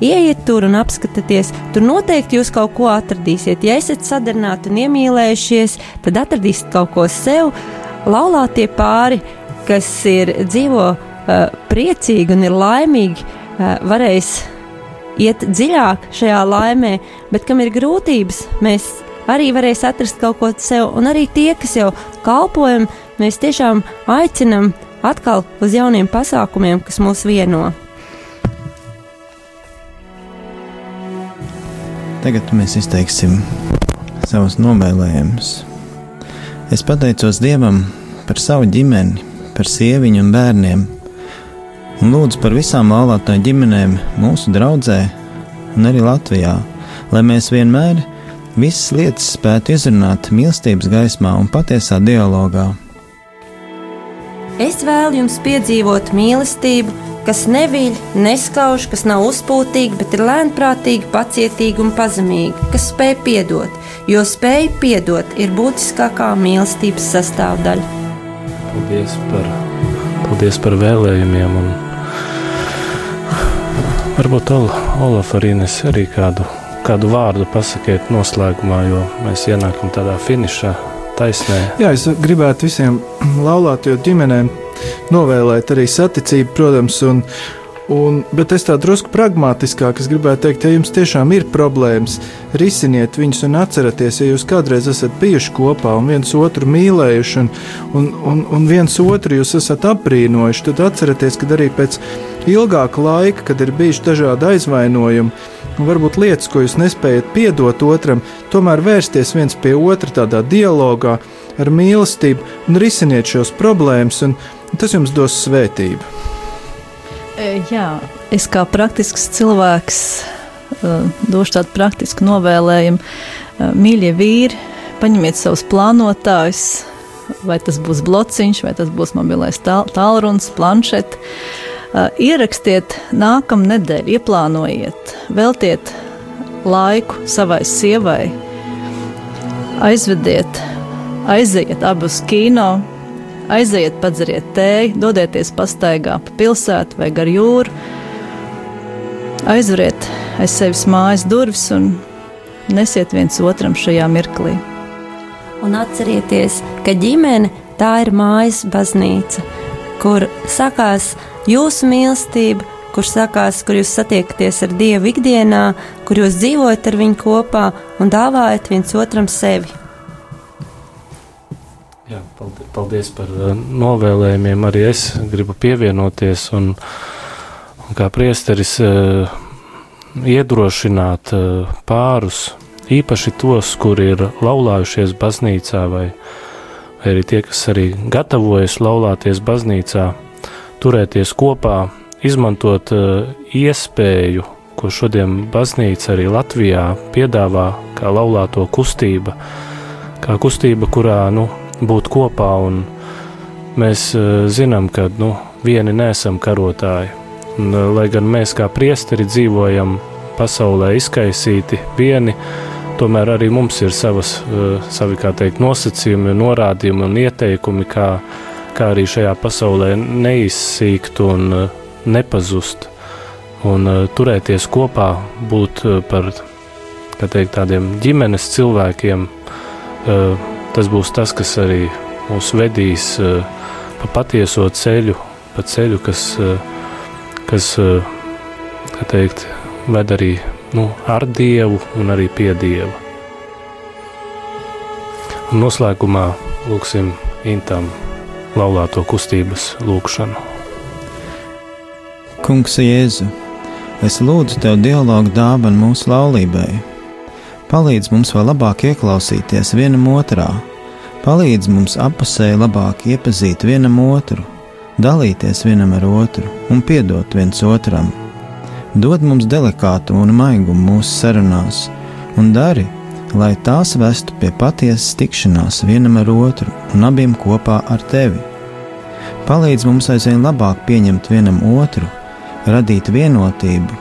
Ieiet tur un apskatieties. Tur noteikti jūs kaut ko atradīsiet. Ja esat sadarināti un iemīlējušies, tad atradīsiet kaut ko sev. Laulātie pāri, kas ir dzīvo uh, priecīgi un ir laimīgi, uh, varēs iet dziļāk šajā laimē, bet kam ir grūtības, mēs arī varēs atrast kaut ko sev, un arī tie, kas jau kalpojam, mēs tiešām aicinam atkal uz jauniem pasākumiem, kas mūs vieno. Tagad mēs izteiksim savus novēlējumus. Es pateicos Dievam par savu ģimeni, par sieviņu un bērniem, un lūdzu par visām laulātāju ģimenēm mūsu draudzē un arī Latvijā, lai mēs vienmēr visas lietas spētu izrunāt mīlestības gaismā un patiesā dialogā. Es vēlu jums piedzīvot mīlestību, kas neviļ, neskauž, kas nav uzpūtīga, bet ir lēnprātīga, pacietīga un pazemīga, kas spēj piedot, jo spēja piedot ir būtiskākā mīlestības sastāvdaļa. Paldies par, paldies par vēlējumiem. Un varbūt Ol, Olaf arī nes arī kādu, kādu vārdu pasakiet noslēgumā, jo mēs ienākam tādā finišā taisnē. Jā, es gribētu visiem laulāto ģimenēm novēlēt arī saticību, protams, un, un, bet es tā drusku pragmatiskāk, es gribētu teikt, ja jums tiešām ir problēmas, risiniet viņus un atcerieties, ja jūs kādreiz esat bijuši kopā un viens otru mīlējuši un, un, un, un viens otru jūs esat apbrīnojuši, tad atcerieties, ka arī pēc ilgāka laika, kad ir bijuši dažādi aizvainojumi, un varbūt lietas, ko jūs nespējat piedot otram, tomēr vērsties viens pie otra tādā dialogā, ar mīlestību un risiniet šos problēmas, un tas jums dos svētību. Jā, es kā praktisks cilvēks došu tādu praktisku novēlējumu. Mīļie vīri, paņemiet savus plānotājus, vai tas būs blociņš, vai tas būs mobilais tālrunis, planšets Ierakstiet nākamā nedēļa, ieplānojiet, veltiet laiku savai sievai, aizvediet, aiziet abi uz kino, aiziet, padzeriet tēju, dodieties pastaigā pa pilsētu vai gar jūru, aizveriet aiz sevis mājas durvis un nesiet viens otram šajā mirklī. Un atcerieties, ka ģimene tā ir mājas baznīca, kur sakās jūsu mīlestība, kur sakās, kur jūs satiekaties ar Dievu ikdienā, kur jūs dzīvojat ar viņu kopā un dāvājat viens otram sevi. Jā, paldies par uh, novēlējumiem. Arī es gribu pievienoties un, un kā priesteris uh, iedrošināt uh, pārus, īpaši tos, kuri ir laulājušies baznīcā vai, vai arī tie, kas arī gatavojas laulāties baznīcā turēties kopā, izmantot iespēju, ko šodien baznīca arī Latvijā piedāvā kā laulāto kustība, kā kustība, kurā nu, būt kopā. Mēs uh, zinām, ka nu, vieni nesam karotāji. Un, uh, lai gan mēs kā priesteri dzīvojam pasaulē izkaisīti vieni, tomēr arī mums ir savas, uh, savi, teikt, nosacījumi, norādījumi un ieteikumi, kā kā arī šajā pasaulē neizsīkt un nepazust, un turēties kopā, būt par teikt, tādiem ģimenes cilvēkiem. Tas būs tas, kas arī mūs vedīs pa patieso ceļu, pa ceļu, kas, kas teikt, ved arī nu, ar Dievu un arī pie Dieva. Un noslēgumā lūksim Intam laulāto kustības lūgšanu. Kungs, Jēzu, es lūdzu Tev dialogu dāvanu mūsu laulībai. Palīdz mums vēl labāk ieklausīties vienam otrā, palīdz mums apusēji labāk iepazīt vienam otru, dalīties vienam ar otru un piedot viens otram. Dod mums delikātu un maigumu mūsu sarunās, un dari, lai tās vestu pie patiesas tikšanās vienam ar otru un abiem kopā ar tevi. Palīdz mums aizvien labāk pieņemt vienam otru, radīt vienotību,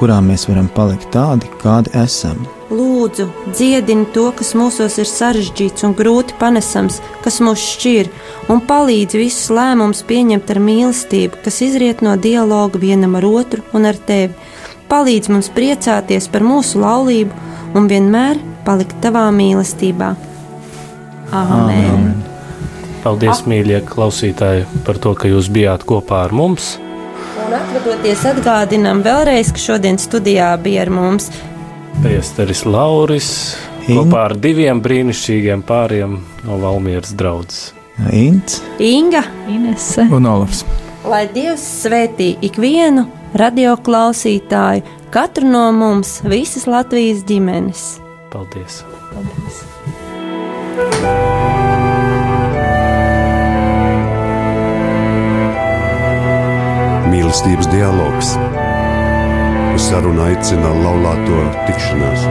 kurā mēs varam palikt tādi, kādi esam. Lūdzu, dziedini to, kas mūsos ir sarežģīts un grūti panesams, kas mūs šķir, un palīdzi visus lēmumus pieņemt ar mīlestību, kas izriet no dialoga vienam ar otru un ar tevi. Palīdz mums priecāties par mūsu laulību un vienmēr palikt tavā mīlestībā. Amen! Amen. Paldies, mīļie klausītāji, par to, ka jūs bijāt kopā ar mums. Un atvadoties, atgādinām vēlreiz, ka šodien studijā bija ar mums Pēsteris Lauris In... kopā ar diviem brīnišķīgiem pāriem no Valmieras draudzes. Ints, Inga, Inese un Olafs. Lai Dievs svētī ikvienu radio klausītāju, katru no mums, visas Latvijas ģimenes. Paldies! Paldies. Mīlestības dialogs. Uz sarunu aicina laulāto tikšanās.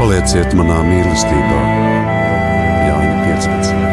Palieciet manā mīlestībā, Jāņa 15.